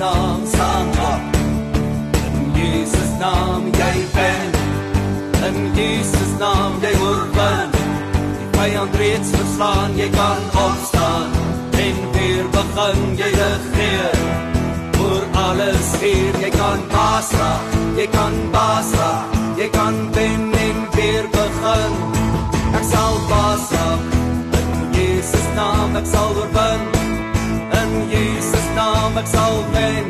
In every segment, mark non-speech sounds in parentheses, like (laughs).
naam staan op. In Jesus naam jy ben. In Jesus naam jy oorwin. Die vyand reeds verslaan, jy kan opstaan en weer begin jy regeer. Oor alles hier, jy kan baas raak, jy kan baas raak, jy kan wen en weer begin. Ek sal baas raak. In Jesus naam ek sal oorwin. Naam ek sal wen.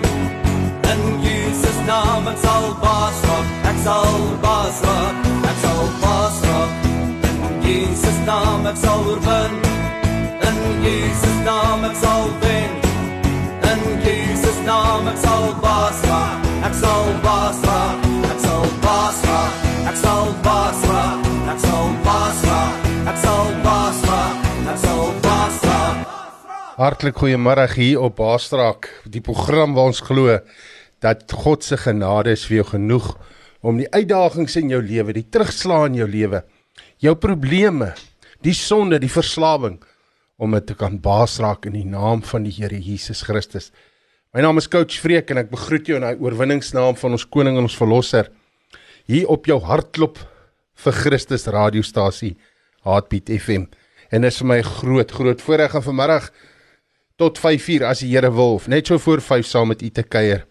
In Jesus naam ek sal baas raak. Ek sal baas raak. Ek sal baas raak. In Jesus naam ek sal oorwin. In Jesus naam ek sal wen. In Jesus naam ek sal baas raak. Ek sal baas raak. Ek sal baas raak. Ek sal baas Hartlik goeiemôre hier op Baasstraak, die program waar ons glo dat God se genade is vir jou genoeg om die uitdagings in jou lewe, die terugslag in jou lewe, jou probleme, die sonde, die verslawing om dit te kan baasraak in die naam van die Here Jesus Christus. My naam is Coach Freek en ek begroet jou in die oorwinningsnaam van ons koning en ons verlosser hier op jou hartklop vir Christus radiostasie Heartbeat FM. En dit is vir my groot groot voorreg om vanmiddag tot 5uur as die Here wil of net so voor 5 saam met u te kuier.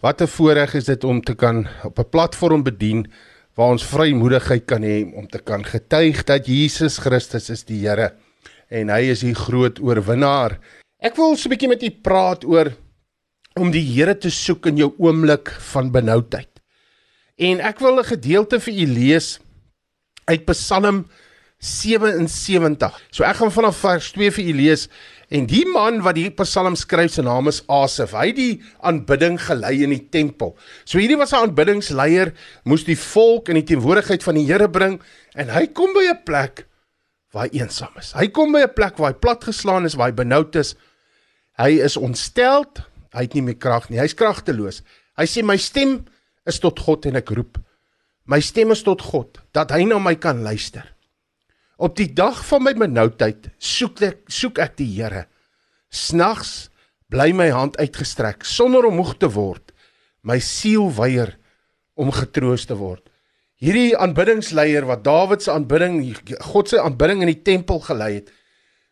Wat 'n voorreg is dit om te kan op 'n platform bedien waar ons vrymoedigheid kan hê om te kan getuig dat Jesus Christus is die Here en hy is die groot oorwinnaar. Ek wil so 'n bietjie met u praat oor om die Here te soek in jou oomblik van benoudheid. En ek wil 'n gedeelte vir u lees uit Psalm 77. So ek gaan vanaf vers 2 vir u lees en die man wat die Psalm skryf se naam is Asaf. Hy het die aanbidding gelei in die tempel. So hierdie was 'n aanbiddingsleier, moes die volk in die teenwoordigheid van die Here bring en hy kom by 'n plek waar hy eensaam is. Hy kom by 'n plek waar hy platgeslaan is, waar hy benoud is. Hy is ontsteld, hy het nie meer krag nie. Hy's kragteloos. Hy sê my stem is tot God en ek roep. My stem is tot God dat hy na my kan luister. Op die dag van my benoudheid soek ek soek ek die Here. Snags bly my hand uitgestrek sonder om moeg te word. My siel weier om getroos te word. Hierdie aanbiddingsleier wat Dawid se aanbidding, God se aanbidding in die tempel gelei het,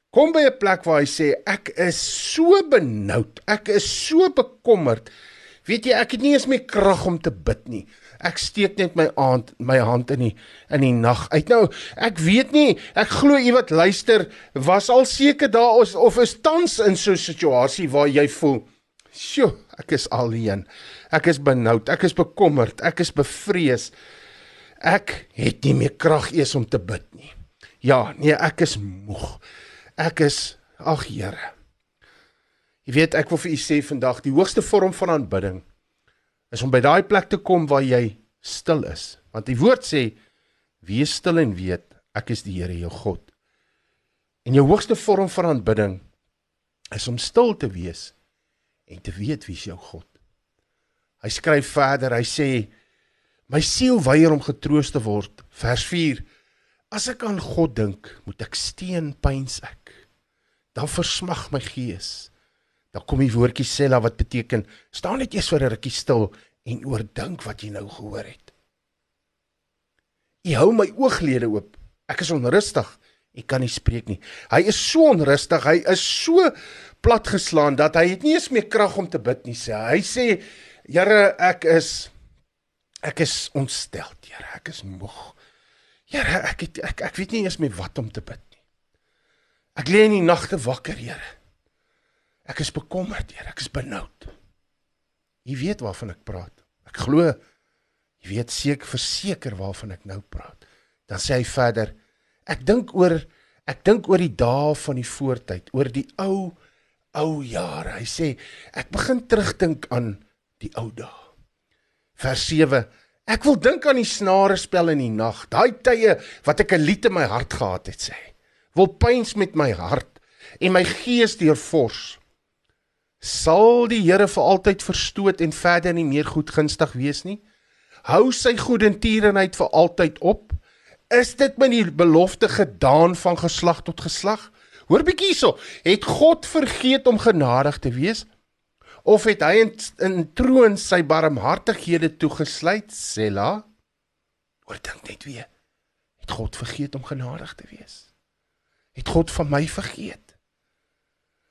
kom by 'n plek waar hy sê ek is so benoud, ek is so bekommerd. Weet jy, ek het nie eens meer krag om te bid nie. Ek steek net my aand my hand in die in die nag uit. Nou, ek weet nie, ek glo u wat luister was al seker daar is of is tans in so 'n situasie waar jy voel, "Sjoe, ek is alleen. Ek is benoud, ek is bekommerd, ek is bevrees. Ek het nie meer krag eers om te bid nie." Ja, nee, ek is moeg. Ek is ag Here. Jy weet, ek wil vir u sê vandag, die hoogste vorm van aanbidding is om by daai plek te kom waar jy stil is. Want die woord sê: "Wees stil en weet ek is die Here jou God." En jou hoogste vorm van aanbidding is om stil te wees en te weet wie is jou God. Hy skryf verder, hy sê: "My siel weier om getroos te word." Vers 4: As ek aan God dink, moet ek steen pyns ek. Dan versmag my gees. Dan kom die woordjie sela wat beteken staan net eers vir 'n rukkie stil en oordink wat jy nou gehoor het. Jy hou my ooglede oop. Ek is onrustig. Ek kan nie spreek nie. Hy is so onrustig. Hy is so platgeslaan dat hy het nie eens meer krag om te bid nie sê. Hy sê Here, ek is ek is ontstel, Here. Ek is moeg. Here, ek het, ek ek weet nie eens meer wat om te bid nie. Ek lê in die nagte wakker, Here. Ek is bekommerd, Here. Ek is benoud. Jy weet waarvan ek praat. Ek glo jy weet seker verseker waarvan ek nou praat. Dan sê hy verder: Ek dink oor ek dink oor die dae van die voortyd, oor die ou ou jare. Hy sê ek begin terugdink aan die ou dae. Vers 7: Ek wil dink aan die snare spel in die nag, daai tye wat ek 'n lied in my hart gehad het, sê hy. Wil pyns met my hart en my gees deurfors. Sal die Here vir altyd verstoot en verder nie meer goedgunstig wees nie? Hou sy goedertierenheid vir altyd op? Is dit met die belofte gedaan van geslag tot geslag? Hoor bietjie hierso, het God vergeet om genadig te wees? Of het hy in, in troon sy barmhartighede toegesluit? Sela. Oordink net weer. Het God vergeet om genadig te wees? Het God van my vergeet?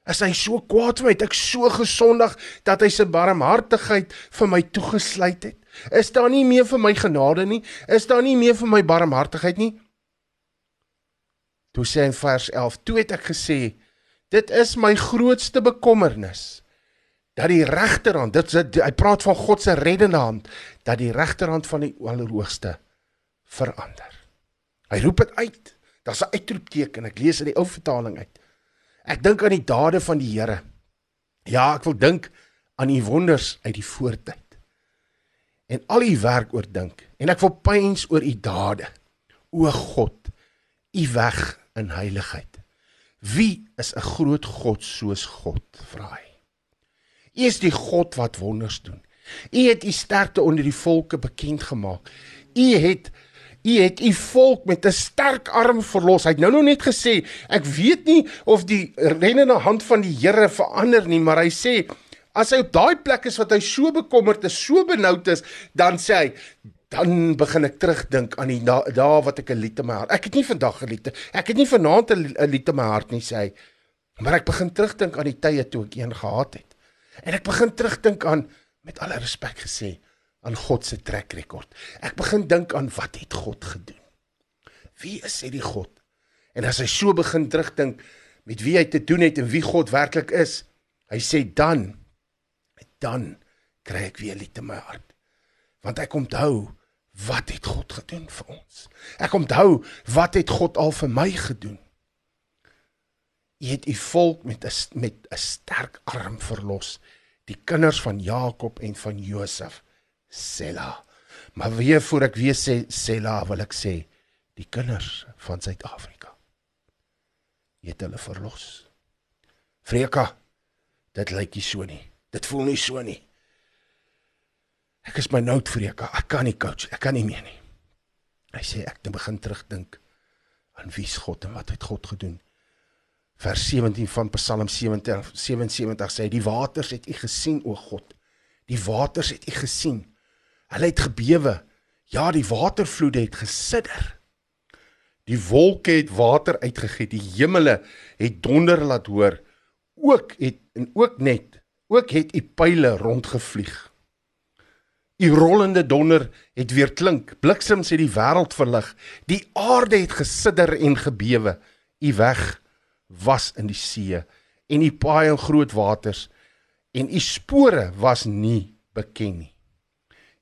Is hy so kwaad vir my? Het ek so gesondig dat hy sy barmhartigheid vir my toegesluit het? Is daar nie meer vir my genade nie? Is daar nie meer vir my barmhartigheid nie? Toe sê in vers 11: "Toe het ek gesê, dit is my grootste bekommernis dat die regterhand, dit hy praat van God se reddende hand, dat die regterhand van die Allerhoogste verander." Hy roep dit uit. Daar's 'n uitroepteken. Ek lees in die ou vertaling uit. Ek dink aan die dade van die Here. Ja, ek wil dink aan u wonders uit die voortyd. En al u werk oordink en ek wil pyns oor u dade. O God, u weg in heiligheid. Wie is 'n groot God soos God? Vra hy. U is die God wat wonders doen. U het u sterkte onder die volke bekend gemaak. U het U het u volk met 'n sterk arm verlos. Hy het nou nog net gesê, ek weet nie of die rennende hand van die Here verander nie, maar hy sê as hy op daai plek is wat hy so bekommerd is, so benoud is, dan sê hy dan begin ek terugdink aan die dae da wat ek 'n lied in my hart. Ek het nie vandag gelied. Ek het nie vanaand 'n lied in my hart nie, sê. Maar ek begin terugdink aan die tye toe ek een gehad het. En ek begin terugdink aan met alle respek gesê, aan God se trek rekord. Ek begin dink aan wat het God gedoen? Wie is hierdie God? En as hy so begin terugdink met wie hy te doen het en wie God werklik is, hy sê dan dan kry ek weer lied in my hart. Want ek onthou wat het God gedoen vir ons? Ek onthou wat het God al vir my gedoen? Hy het u volk met 'n met 'n sterk arm verlos, die kinders van Jakob en van Josef Sela. Maar weer voor ek weer sê Sela, wil ek sê die kinders van Suid-Afrika. Jy het hulle verlos. Freka, dit lyk nie so nie. Dit voel nie so nie. Ek is my nout Freka. Ek kan nie coach, ek kan nie meer nie. Hy sê ek moet begin terugdink aan wie's God en wat het God gedoen. Vers 17 van Psalm 77 77 sê die waters het u gesien o God. Die waters het u gesien. Hulle het gebewe. Ja, die watervloede het gesidder. Die wolke het water uitgegiet. Die hemele het donder laat hoor. Ook het en ook net, ook het u pile rondgevlieg. U rollende donder het weer klink. Bliksems het die wêreld verlig. Die aarde het gesidder en gebewe. U weg was in die see en u paai in groot waters en u spore was nie bekend nie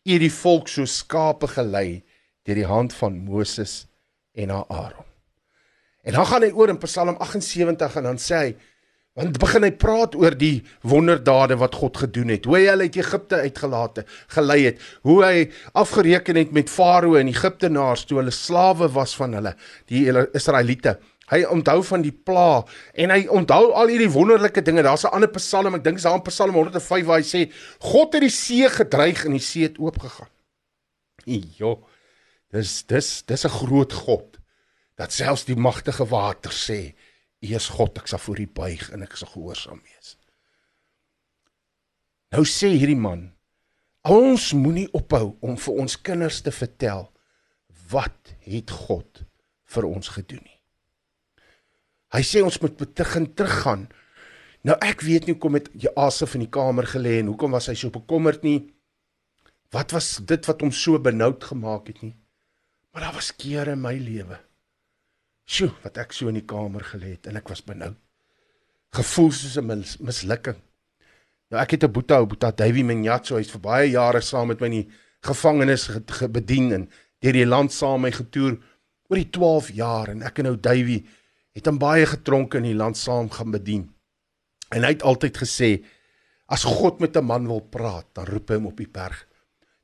u die volk so skape gelei deur die hand van Moses en Aaron. En dan gaan hy oor in Psalm 78 en dan sê hy want begin hy praat oor die wonderdade wat God gedoen het. Hoe hy hulle uit Egipte uitgelaat het, gelei het. Hoe hy afgereken het met Farao en Egiptenaars toe hulle slawe was van hulle, die Israeliete. Hy onthou van die pla en hy onthou al hierdie wonderlike dinge. Daar's 'n ander Psalm, ek dink dis daar in Psalm 105 waar hy sê God het die see gedreig en die see het oopgegaan. Jo. Dis dis dis 'n groot God. Dat selfs die magtige water sê, U is God, ek sal voor U buig en ek sal gehoorsaam wees. Nou sê hierdie man, ons moenie ophou om vir ons kinders te vertel wat het God vir ons gedoen nie. Hy sê ons moet begin teruggaan. Nou ek weet nie hoekom het Jasef in die kamer gelê en hoekom was hy so bekommerd nie. Wat was dit wat hom so benoud gemaak het nie? Maar daar was kere in my lewe. Sjoe, wat ek so in die kamer gelê het en ek was benoud. Gevoel soos 'n mis, mislukking. Nou ek het 'n boeta, boeta Davey Minyatso, hy's vir baie jare saam met my in die gevangenis bedien en deur die land saam my getoer oor die 12 jaar en ek en nou Davey het hom baie getronke in die land saam gaan bedien. En hy het altyd gesê as God met 'n man wil praat, dan roep hy hom op die berg.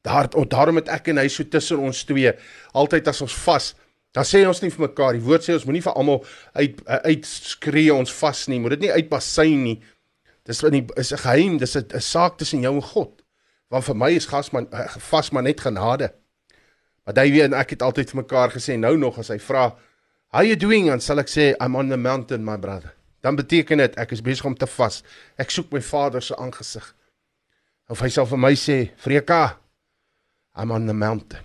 Daar daarom het ek en hy so tussen ons twee altyd as ons vas Dan sê ons nie vir mekaar, die woord sê ons moenie vir almal uit uitskree ons vas nie, moet dit nie uitbasyn nie. Dis in die is 'n geheim, dis 'n saak tussen jou en God. Want vir my is gasman eh, vas maar net genade. Maar hy weet en ek het altyd vir mekaar gesê nou nog as hy vra, How you doing? Dan sal ek sê I'm on the mountain my brother. Dan beteken dit ek is besig om te vas. Ek soek my Vader se aangesig. Of hy sal vir my sê, "Freka, I'm on the mountain."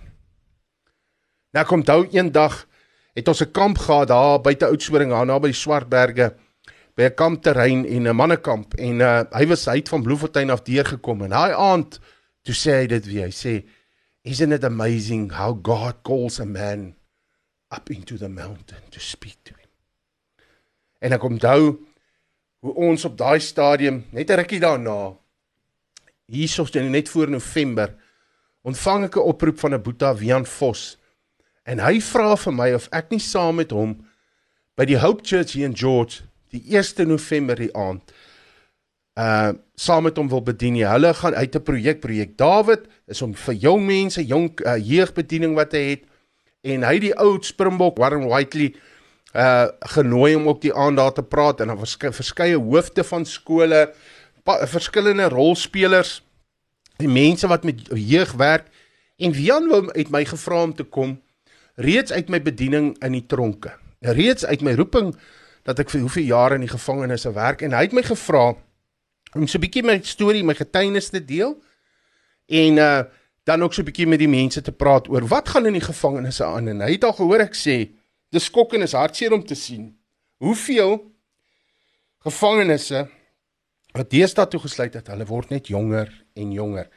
Nou kom onthou eendag het ons 'n kamp gehad daar buite Oudtshoorn, daar naby die Swartberge by 'n kampterrein en 'n mannekamp en uh, hy was uit van Bloemfontein af deurgekom en daai aand toe sê hy dit weer. Hy sê, "Isn't it amazing how God calls a man up into the mountain to speak to him?" En ek onthou hoe ons op daai stadium net 'n rukkie daarna hiersoos net voor November ontvang ek 'n oproep van 'n Boeta Wian Vos en hy vra vir my of ek nie saam met hom by die Hope Church hier in George die 1 November die aand uh saam met hom wil bedien. Hulle gaan uit 'n projek projek David is om vir jong mense, jong uh, jeugbediening wat hy het en hy die ou Springbok Warren Whiteley uh genooi om ook die aand daar te praat en dan was verskeie hoofde van skole, verskillende rolspelers, die mense wat met jeug werk. En Wian wou uit my gevra om te kom reeds uit my bediening in die tronke. Reeds uit my roeping dat ek vir hoeveel jare in die gevangenis werk. En hy het my gevra om so 'n bietjie my storie, my getuienis te deel. En uh dan ook so 'n bietjie met die mense te praat oor wat gaan in die gevangenisse aan en hy het al gehoor ek sê dis skokkend is hartseer om te sien hoeveel gevangenisse wat deesdae toegesluit het, hulle word net jonger en jonger.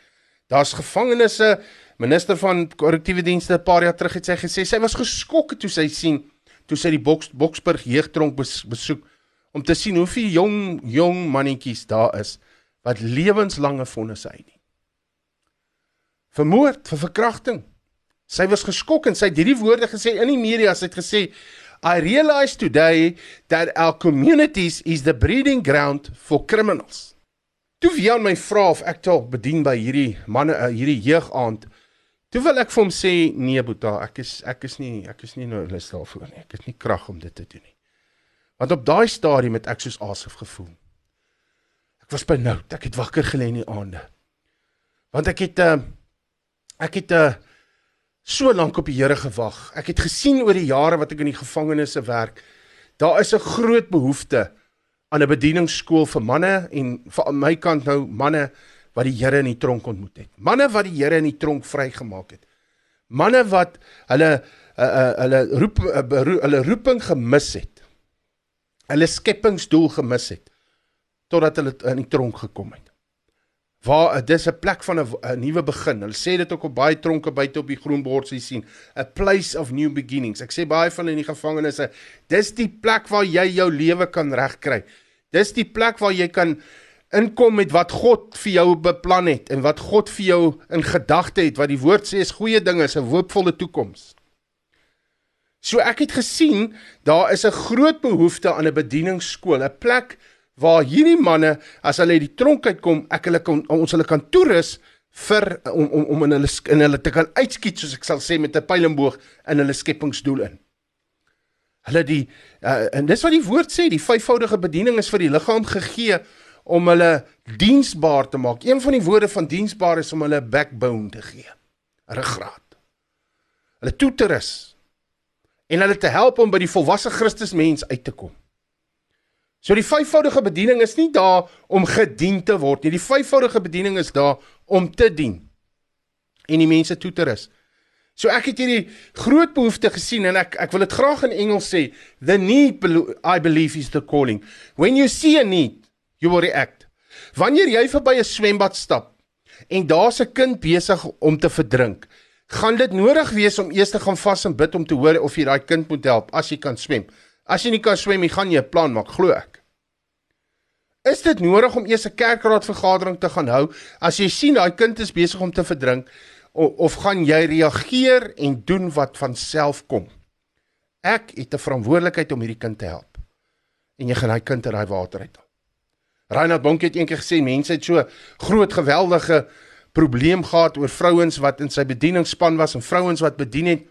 Daar's gevangenisse, minister van korrektiewe dienste 'n paar jaar terug het sy gesê sy was geskok toe sy sien toe sy die Boks Boksburg jeugtronk bes, besoek om te sien hoeveel jong jong mannetjies daar is wat lewenslange vonnisse uitdien. Vermoord, vir verkrachting. Sy was geskok en sy het hierdie woorde gesê in die media, sy het gesê I realize today that our communities is the breeding ground for criminals. Toe wie aan my vra of ek dalk bedien by hierdie manne uh, hierdie jeugaand, toe wil ek vir hom sê nee Boeta, ek is ek is nie ek is nie nou lus daarvoor nie. Ek het nie krag om dit te doen nie. Want op daai stadium het ek soos asof gevoel. Ek was benoud, ek het wakker gelê in die aande. Want ek het uh, ek het 'n uh, so lank op die Here gewag. Ek het gesien oor die jare wat ek in die gevangenisse werk, daar is 'n groot behoefte aan 'n bedieningsskool vir manne en vir my kant nou manne wat die Here in die tronk ontmoet het. Manne wat die Here in die tronk vrygemaak het. Manne wat hulle uh, uh, hulle roep uh, hulle roeping gemis het. Hulle skepingsdoel gemis het totdat hulle in die tronk gekom het waar eh, dis 'n plek van 'n nuwe begin. Hulle sê dit ook op baie tronke buite op die groen bord jy sien, a place of new beginnings. Ek sê baie van in die gevangenisse, dis die plek waar jy jou lewe kan regkry. Dis die plek waar jy kan inkom met wat God vir jou beplan het en wat God vir jou in gedagte het, wat die woord sê is goeie dinge, 'n hoopvolle toekoms. So ek het gesien, daar is 'n groot behoefte aan 'n bedieningsskool, 'n plek waar hierdie manne as hulle uit die tronk uitkom, ek hulle kan ons hulle kan toerus vir om om om in hulle in hulle te kan uitskiet soos ek sal sê met 'n pylenboog in hulle skepingsdoel in. Hulle die uh, en dis wat die woord sê, die vyfvoudige bediening is vir die liggaam gegee om hulle diensbaar te maak. Een van die woorde van diensbaar is om hulle backbone te gee. Ruggraat. Hulle toe te rus en hulle te help om by die volwasse Christus mens uit te kom. So die vyfvoudige bediening is nie daar om gedien te word nie. Die vyfvoudige bediening is daar om te dien en die mense toe te rus. So ek het hierdie groot behoefte gesien en ek ek wil dit graag in Engels sê, the need I believe is the calling. When you see a need, you will react. Wanneer jy verby 'n swembad stap en daar's 'n kind besig om te verdrink, gaan dit nodig wees om eers te gaan vas en bid om te hoor of jy daai kind moet help as jy kan swem. As jy nie kan swem nie, gaan jy 'n plan maak, glo ek. Is dit nodig om eers 'n kerkraad vergadering te gaan hou as jy sien daai kind is besig om te verdrink of, of gaan jy reageer en doen wat van self kom? Ek het 'n verantwoordelikheid om hierdie kind te help. En jy gaan daai kind uit daai water uit. Reinhard Bonk het eendag gesê mense het so groot geweldige probleem gehad oor vrouens wat in sy bedieningsspan was en vrouens wat bedien het.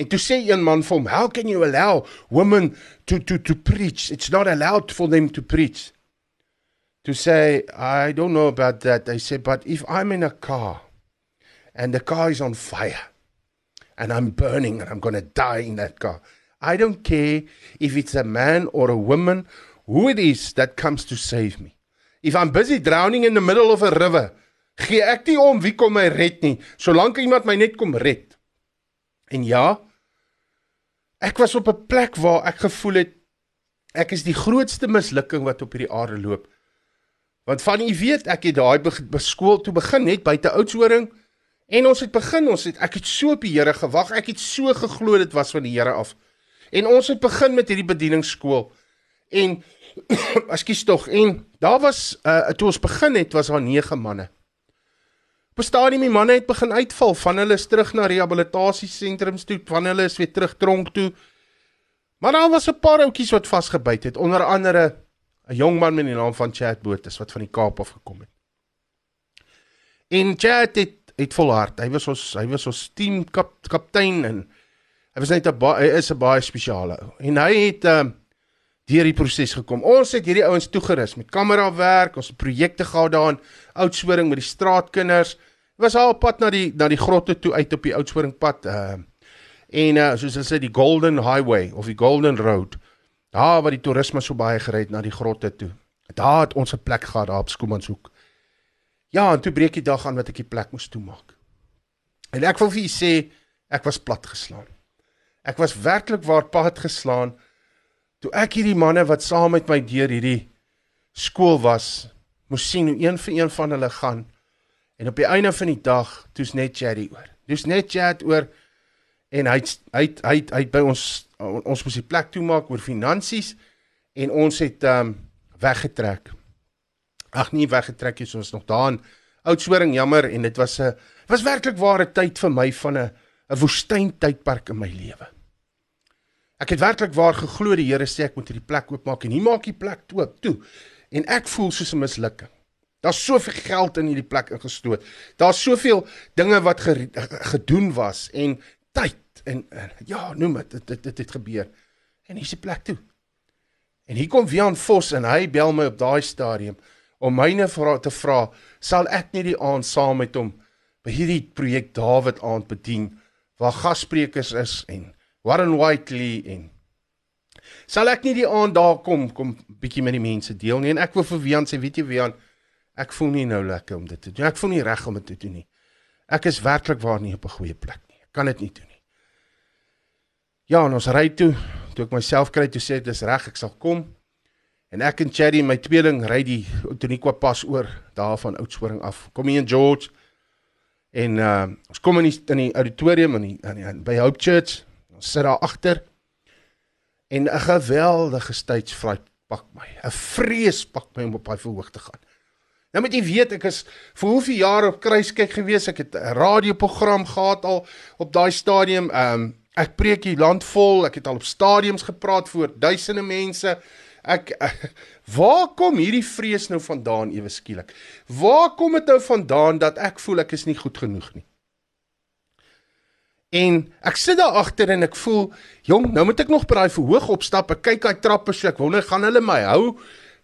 En toe sê een man vir hom, "How can you allow women to to to preach? It's not allowed for them to preach." To say, "I don't know about that." They say, "But if I'm in a car and the car is on fire and I'm burning and I'm going to die in that car, I don't care if it's a man or a woman, who it is that comes to save me. If I'm busy drowning in the middle of a river, gee ek nie om wie kom my red nie, solank iemand my net kom red. En ja, ek was op 'n plek waar ek gevoel het ek is die grootste mislukking wat op hierdie aarde loop. Want van u weet, ek het daai skool toe begin net buite Oudtshoorn en ons het begin, ons het ek het so op die Here gewag, ek het so geglo dit was van die Here af. En ons het begin met hierdie bedieningsskool. En (coughs) ekskuus tog, en daar was uh toe ons begin het was daar 9 manne. Op 'n stadium die manne het begin uitval, van hulle is terug na rehabilitasiesentrums toe, van hulle is weer terug tronk toe. Maar daar was 'n paar ouetjies wat vasgebyt het, onder andere 'n jong man met die naam van Chad Botha wat van die Kaap af gekom het. En Chad het het volhard. Hy was ons hy was ons team kap, kaptein en hy was net 'n hy is 'n baie spesiale ou. En hy het uh, deur die proses gekom. Ons het hierdie ouens toegerus met kamerawerk, ons projekte gehad daarin, oudsoring met die straatkinders. Dit was al pad na die na die grotte toe uit op die oudsoringpad uh en uh soos hulle sê die Golden Highway of die Golden Road. Daar waar die toerisme so baie gery het na die grotte toe. Daar het ons 'n plek gehad daar op Skoomanshoek. Ja, en toe breek die dag aan wat ek die plek moes toemaak. En ek wil vir julle sê ek was plat geslaan. Ek was werklik waar pad geslaan toe ek hierdie manne wat saam met my deur hierdie skool was, moes sien hoe een vir een van hulle gaan. En op die einde van die dag, toe's net Jerry oor. Dis net chat oor en hy hy hy hy by ons ons moes die plek toemaak oor finansies en ons het ehm um, weggetrek. Ag nee, weggetrek is ons nog daar in Oudtshoorn, jammer en dit was 'n was werklik ware tyd vir my van 'n 'n woestyntydperk in my lewe. Ek het werklik waar geglo die Here sê ek moet hierdie plek oopmaak en hier maak die plek oop toe. En ek voel soos 'n mislukking. Daar's soveel geld in hierdie plek ingestoot. Daar's soveel dinge wat gedoen was en tyd en, en ja, noem dit dit dit, dit het gebeur. En hier's die plek toe. En hier kom Wian Vos en hy bel my op daai stadium om myne vra te vra, sal ek nie die aand saam met hom by hierdie projek Dawid aand bedien waar gassprekers is en Warren Whiteley en sal ek nie die aand daar kom kom bietjie met die mense deel nie. En ek wil vir Wian sê weet jy Wian ek voel nie nou lekker om dit te doen. Ek voel nie reg om dit te doen nie. Ek is werklik waar nie op 'n goeie plek nie. Ek kan dit nie doen nie. Ja en ons ry toe. Toe ek myself kry toe sê dis reg ek sal kom. En ek en Cherry my tweeling ry die Toniqua pas oor daar van Oudtshoorn af. Kom hier in George. En uh, ons kom in die, in die auditorium in die, in die, in, by Hope Church Ons sit daar agter en 'n geweldige stage-fright pak my. 'n Vrees pak my om op daai verhoog te gaan. Nou moet jy weet ek is vir hoeveel jare op kruiskyk gewees. Ek het 'n radioprogram gehad al op daai stadium. Ehm um, ek preek die land vol. Ek het al op stadiums gepraat voor duisende mense. Ek (laughs) waar kom hierdie vrees nou vandaan ewe skielik? Waar kom dit nou vandaan dat ek voel ek is nie goed genoeg nie? En ek sit daar agter en ek voel, jong, nou moet ek nog by daai verhoog opstap. Ek kyk daai trappe so ek wonder gaan hulle my hou?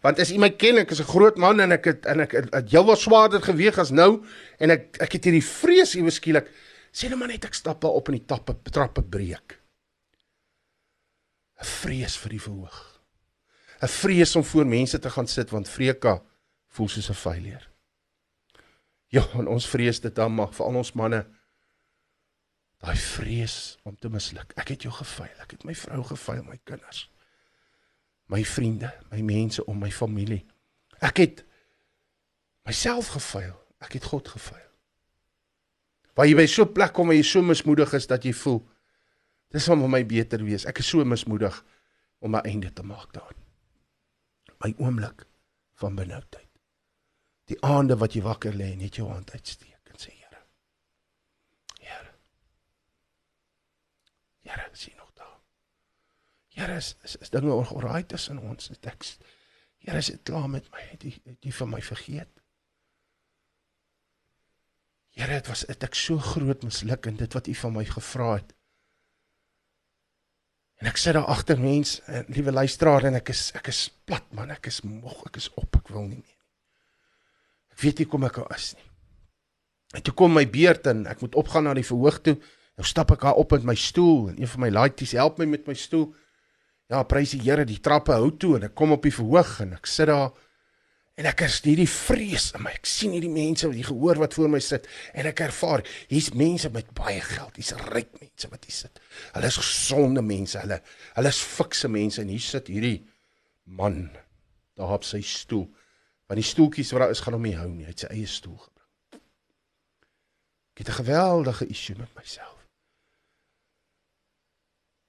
Want as jy my ken, ek is 'n groot man en ek het en ek het jou was swaarder geweg as nou en ek ek het hierdie vrees iewes skielik. Sê net maar net ek stap daar op in die tappe trappe breek. 'n Vrees vir die verhoog. 'n Vrees om voor mense te gaan sit want Freka voel soos 'n failure. Ja, en ons vrees dit dan maar vir al ons manne daai vrees om te misluk. Ek het jou gefaal. Ek het my vrou gefaal, my kinders. My vriende, my mense om my familie. Ek het myself gefaal. Ek het God gefaal. Waar jy by so 'n plek kom waar jy so mismoedig is dat jy voel dis sal vir my beter wees. Ek is so mismoedig om my einde te maak daarin. My oomblik van benoudheid. Die aande wat jy wakker lê en net jou hand uitsteek. Here, is jy nog daar? Here, is, is, is dinge oral tussen ons? Dit ek Here, is dit klaar met my? Het jy het jy vir my vergeet? Here, dit was het ek so groot misluk in dit wat u van my gevra het. En ek sit daar agter mens, liewe luisteraar en ek is ek is plat man, ek is moeg, ek is op, ek wil nie meer. Ek weet nie kom ek al is nie. En toe kom my beurt en ek moet opgaan na die verhoog toe. Nou stap ek daar op met my stoel en een van my laities help my met my stoel. Ja, prys die Here, die trappe hou toe en ek kom op die verhoog en ek sit daar En ek is hierdie vrees in my. Ek sien hierdie mense wat hier gehoor wat voor my sit en ek ervaar hier's mense met baie geld. Hier's ryk mense wat hier sit. Hulle is gesonde mense. Hulle hulle is fikse mense en hier sit hierdie man daar op sy stoel. Want die stoeltjies wat daar is gaan hom nie hou nie. Hy het sy eie stoel gebring. Ek het 'n geweldige issue met myself.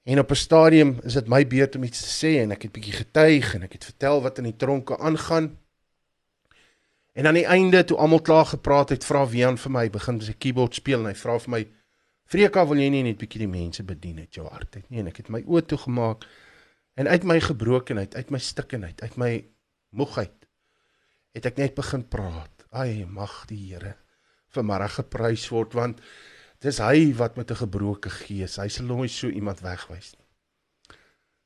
En op 'n stadium is dit my beurt om iets te sê en ek het bietjie getuig en ek het vertel wat in die tronke aangaan. En aan die einde toe almal klaar gepraat het, vra Wian vir my, begin sy keyboard speel en hy vra vir my: "Freka, wil jy nie net bietjie die mense bedien uit jou hart uit nie?" En ek het my oë toegemaak en uit my gebrokenheid, uit my stikkenheid, uit my moegheid het ek net begin praat. Ai, mag die Here vanmôre geprys word want Dis hy wat met 'n gebroke gees, hy sal nooit so iemand wegwys nie.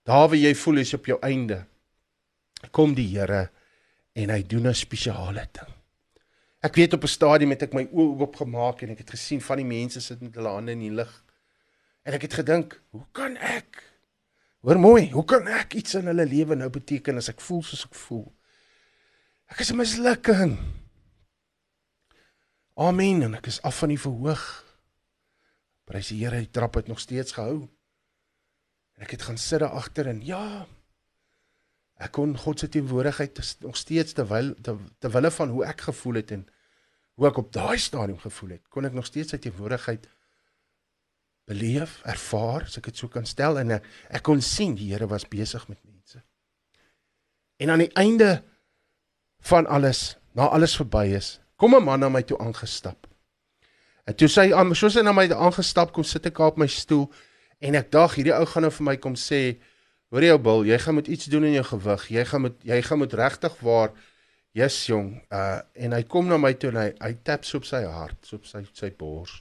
Daar waar jy voel jy's op jou einde, kom die Here en hy doen 'n spesiale ding. Ek weet op 'n stadium het ek my oë oopgemaak en ek het gesien van die mense sit met hulle hande in die lug. En ek het gedink, hoe kan ek? Hoor mooi, hoe kan ek iets in hulle lewe nou beteken as ek voel soos ek voel? Ek is 'n mislukking. Amen en ek is af van die verhoog. Prys die Here, die trap het nog steeds gehou. En ek het gaan sit daar agter en ja, ek kon God se teenwoordigheid nog steeds terwyl terwille van hoe ek gevoel het en hoe ek op daai stadium gevoel het, kon ek nog steeds sy teenwoordigheid beleef, ervaar, as ek dit so kan stel en ek, ek kon sien die Here was besig met mense. En aan die einde van alles, na alles verby is, kom 'n man na my toe aangestap. En toe sy aan soos hy na my aangestap kom sit ek op my stoel en ek dag hierdie ou gaan nou vir my kom sê hoor jy ou bil jy gaan moet iets doen in jou gewig. Jy gaan moet jy gaan moet regtig waar jy's jong. Uh en hy kom na my toe en hy hy tap so op sy hart so op sy sy bors.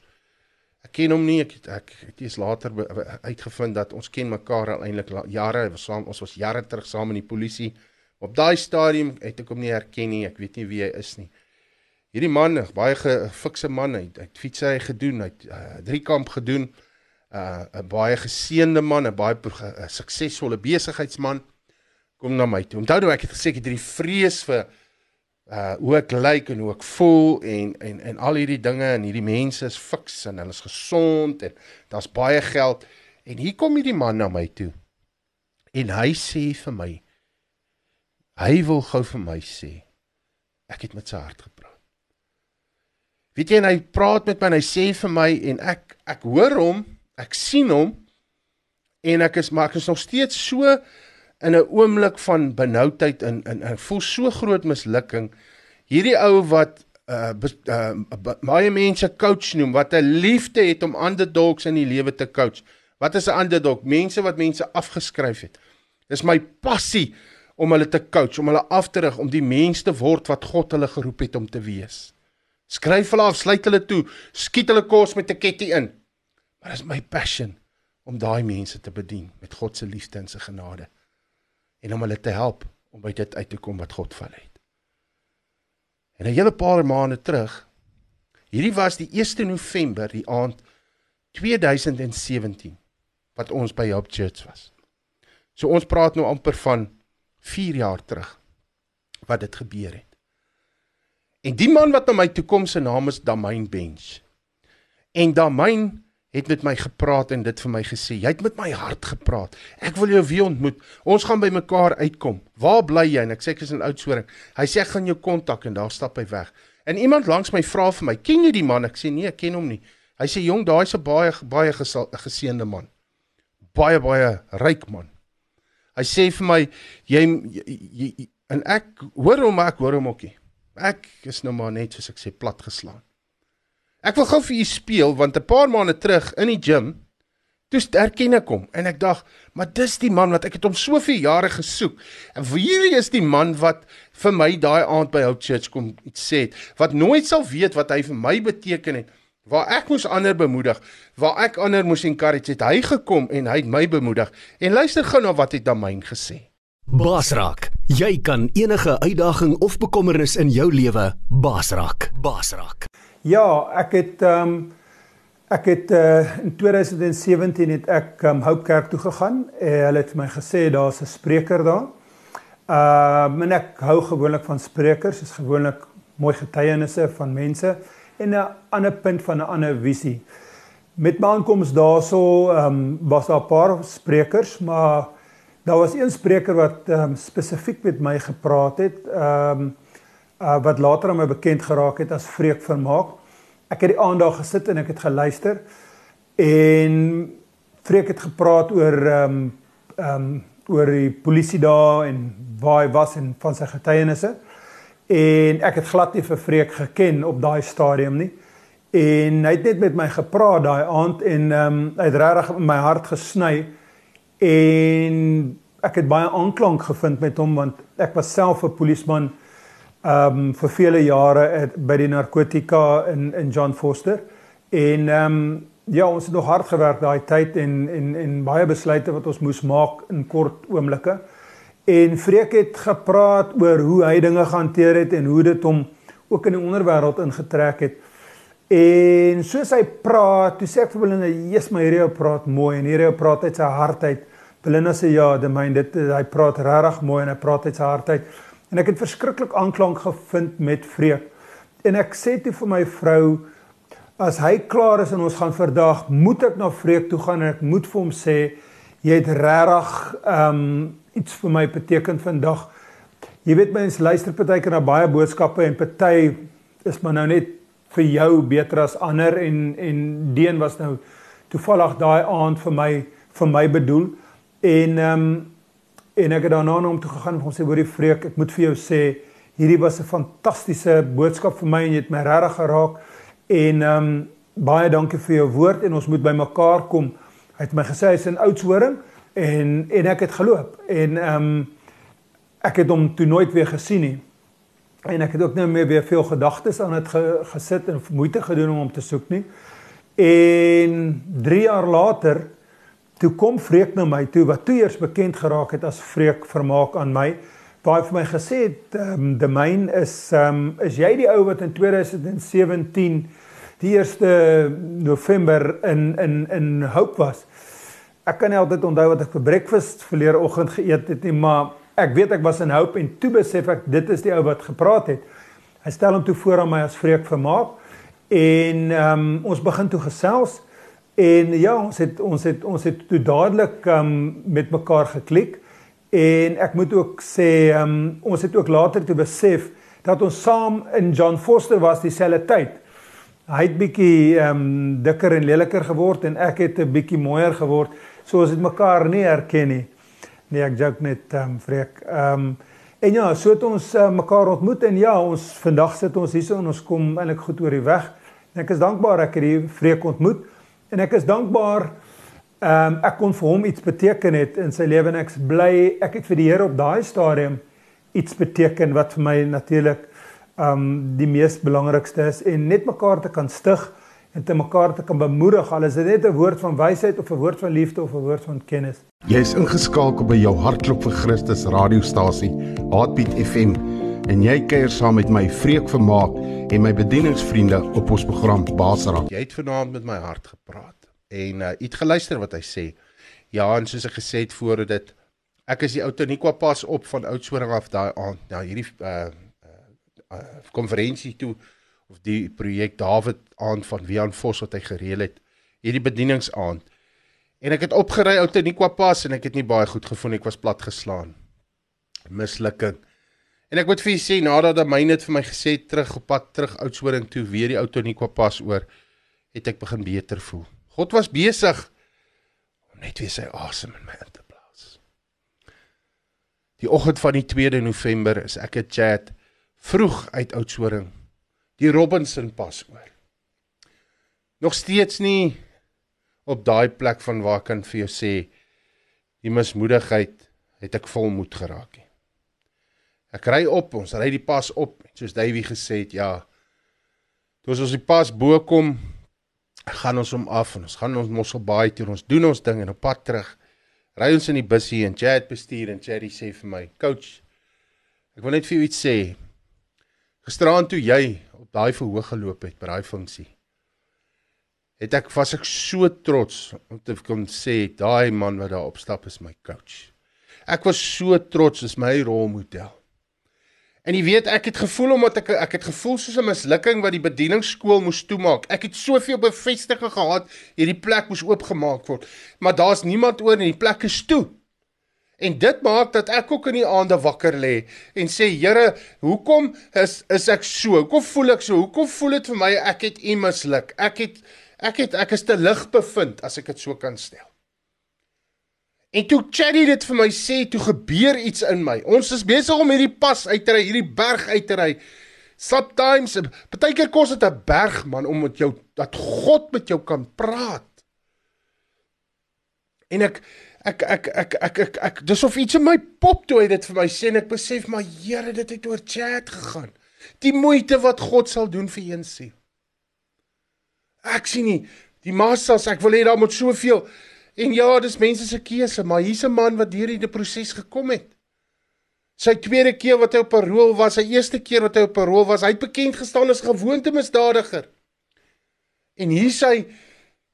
Ek ken hom nie ek ek het eers later uitgevind dat ons ken mekaar al eintlik jare ons saam ons was jare terug saam in die polisie op daai stadium het ek hom nie herken nie ek weet nie wie hy is nie hierdie man, baie gefikse man, hy het fietsry gedoen, hy het uh, drie kamp gedoen. 'n uh, baie geseënde man, 'n baie uh, suksesvolle besigheidsman kom na my toe. Onthou nou ek het gesê ek het hierdie vrees vir uh hoe ek lyk en hoe ek voel en en en al hierdie dinge en hierdie mense is fiks en hulle is gesond en daar's baie geld en hier kom hierdie man na my toe. En hy sê vir my hy wil gou vir my sê ek het met sy hart gepraat. Weet jy en hy praat met my en hy sê vir my en ek ek hoor hom, ek sien hom en ek is maar ek is nog steeds so in 'n oomblik van benoudheid en en ek voel so groot mislukking. Hierdie ou wat uh, uh baie mense coach noem wat 'n liefde het om underdogs in die lewe te coach. Wat is 'n underdog? Mense wat mense afgeskryf het. Dis my passie om hulle te coach, om hulle af te rig om die mens te word wat God hulle geroep het om te wees. Skryf hulle af, sluit hulle toe, skiet hulle kos met 'n ketty in. Maar dis my passion om daai mense te bedien met God se liefde en sy genade en om hulle te help om by dit uit te kom wat God vir hulle het. En 'n hele paar maande terug, hierdie was die 1 November die aand 2017 wat ons by Hope Church was. So ons praat nou amper van 4 jaar terug wat dit gebeur het. En die man wat na my toe kom se naam is Damain Bench. En Damain het met my gepraat en dit vir my gesê, jy het met my hart gepraat. Ek wil jou weer ontmoet. Ons gaan by mekaar uitkom. Waar bly jy? En ek sê ek is in Oudtshoorn. Hy sê ek gaan jou kontak en daar stap hy weg. En iemand langs my vra vir my, "Ken jy die man?" Ek sê, "Nee, ek ken hom nie." Hy sê, "Jong, daai's 'n baie baie geseënde man. Baie baie ryk man." Hy sê vir my, "Jy, jy, jy en ek hoor hom, maar ek hoor hom ookie." Ek is nou maar net soos ek sê plat geslaan. Ek wil gou vir u speel want 'n paar maande terug in die gym toe erken ek hom en ek dink, maar dis die man wat ek het hom soveel jare gesoek. En hierdie is die man wat vir my daai aand by Hope Church kom iets sê het, wat nooit sal weet wat hy vir my beteken het. Waar ek moes ander bemoedig, waar ek ander moes encourage het, hy gekom en hy het my bemoedig. En luister gou na wat hy dan myn gesê. Basrak, jy kan enige uitdaging of bekommernis in jou lewe basrak. Basrak. Ja, ek het ehm um, ek het uh, in 2017 het ek um, Hope Kerk toe gegaan. Uh, hulle het my gesê daar's 'n spreker daar. Uh en ek hou gewoonlik van sprekers, is gewoonlik mooi getuienisse van mense en 'n ander punt van 'n ander visie. Met my aankoms daarso ehm um, was daar 'n paar sprekers, maar daar was een spreker wat ehm um, spesifiek met my gepraat het, ehm um, uh, wat later aan my bekend geraak het as Freek Vermaak. Ek het die aand daar gesit en ek het geluister en Freek het gepraat oor ehm um, ehm um, oor die polisie daar en waar hy was en van sy getuienisse. En ek het glad nie vir Freek geken op daai stadium nie. En hy het net met my gepraat daai aand en ehm um, hy het regtig my hart gesny en ek het baie aanklank gevind met hom want ek was self 'n polisieman ehm um, vir vele jare at, by die narkotika in in John Foster. En ehm um, ja ons het nog hard gewerk daai tyd en en en baie besluite wat ons moes maak in kort oomblikke. En Freek het gepraat oor hoe hy dinge gehanteer het en hoe dit hom ook in die onderwêreld ingetrek het. En soos hy praat, toe sê ek vir Belinda, "Jesus, my hierdie ou praat mooi en hierdie ou praat uit sy hart uit." Belinda sê, "Ja, dit myn dit hy praat regtig mooi en hy praat uit sy hart uit." En ek het verskriklik aanklank gevind met vreek. En ek sê toe vir my vrou, as hy klaar is en ons gaan vandag, moet ek na vreek toe gaan en ek moet vir hom sê, "Jy het regtig ehm um, iets vir my beteken vandag." Jy weet mense luister partykeer na baie boodskappe en party is maar nou net vir jou beter as ander en en Deen was nou toevallig daai aand vir my vir my bedoel en ehm um, en ek het daarna na hom toe gegaan en hom sê hoorie vreek ek moet vir jou sê hierdie was 'n fantastiese boodskap vir my en jy het my regtig geraak. En ehm um, baie dankie vir jou woord en ons moet by mekaar kom. Hy het my gesê hy's in Oudtshoorn en en ek het geloop en ehm um, ek het hom toe nooit weer gesien nie. En ek het ook nou meer weer veel gedagtes aan dit ge, gesit en moeite gedoen om hom te soek nie. En 3 jaar later toe kom Vreek na my toe wat toe eers bekend geraak het as Vreek Vermaak aan my. Hy vir my gesê het, ehm um, die myn is ehm um, is jy die ou wat in 2017 die 1 November in in in Hope was. Ek kan nie altyd onthou wat ek vir breakfast verlede oggend geëet het nie, maar ek weet ek was in hoop en toe besef ek dit is die ou wat gepraat het. Hy stel hom toe voor aan my as vreek vermaak en ehm um, ons begin toe gesels en ja, ons het ons het ons het toe dadelik um, met mekaar geklik en ek moet ook sê um, ons het ook later toe besef dat ons saam in John Foster was dieselfde tyd. Hy het bietjie ehm um, dikker en leliker geword en ek het 'n bietjie mooier geword. So ons het mekaar nie herken nie. Nee, ek joke net ehm um, vreek. Ehm um, en ja, so het ons uh, mekaar ontmoet en ja, ons vandag sit ons hier en ons kom eintlik goed oor die weg. En ek is dankbaar ek het die vreek ontmoet en ek is dankbaar ehm um, ek kon vir hom iets beteken het in sy lewe en ek's bly ek het vir die Here op daai stadium iets beteken wat vir my natuurlik ehm um, die mees belangrikste is en net mekaar te kan stig en te mekaar te kan bemoedig al is dit net 'n woord van wysheid of 'n woord van liefde of 'n woord van kennis. Jy is ingeskakel by jou hartklop vir Christus radiostasie, Heartbeat FM, en jy kuier saam met my Vreek Vermaak en my bedieningsvriende op ons program Basraak. Jy het vanaand met my hart gepraat en uh, iets geluister wat hy sê. Ja, en soos ek gesê het voor dit ek is die ou Toniqua pas op van Oudtshoorn af daai aand. Nou hierdie uh uh konferensie toe of die projek David aand van Wian Vos wat hy gereël het hierdie bedieningsaand en ek het opgery ou te Nikwa pas en ek het nie baie goed gevoel ek was plat geslaan mislukking en ek moet vir julle sê nadat dat my net vir my gesê terug op pad terug Oudtshoorn toe weer die ou te Nikwa pas oor het ek begin beter voel God was besig om net weer sy asem in my in te blaas die oggend van die 2de November is ek 'n chat vroeg uit Oudtshoorn die Robinson pas oor. Nog steeds nie op daai plek van waar kan vir jou sê die mismoedigheid het ek volmoed geraak nie. Ek ry op, ons ry die pas op, soos Davey gesê het, ja. Toe ons die pas bo kom, gaan ons hom af en ons gaan ons Mossel Baai toe, ons doen ons ding en op pad terug ry ons in die busie en Chad bestuur en Chaddy sê vir my, "Coach, ek wil net vir jou iets sê. Gisteraand toe jy op daai verhoog geloop het by daai funksie. Het ek was ek so trots om te kon sê daai man wat daar opstap is my coach. ek was so trots, dis my rolmodel. En jy weet, ek het gevoel omdat ek ek het gevoel soos 'n mislukking wat die bedieningsskool moes toemaak. Ek het soveel bevestiging gehad hierdie plek moes oopgemaak word, maar daar's niemand oor en die plek is toe. En dit maak dat ek ook in die aande wakker lê en sê Here, hoekom is is ek so? Hoekom voel ek so? Hoekom voel dit vir my ek het U misluk? Ek het ek het ek is te lig bevind as ek dit so kan stel. En toe Cherry dit vir my sê, toe gebeur iets in my. Ons is besig om hierdie pas uit te ry, hierdie berg uit te ry. Sometimes, baie keer kos dit 'n berg man om met jou dat God met jou kan praat. En ek ek ek ek ek ek, ek dis of iets in my pop toe hy dit vir my sê en ek besef maar Here, dit het oor chat gegaan. Die moeite wat God sal doen vir een siel. Ek sien nie die massas, ek wil hê daar moet soveel En ja, dis mense se keuse, maar hier's 'n man wat deur hierdie proses gekom het. Sy tweede keer wat hy op parol was, sy eerste keer wat hy op parol was, hy het bekend gestaan as gewoonte misdadiger. En hier sy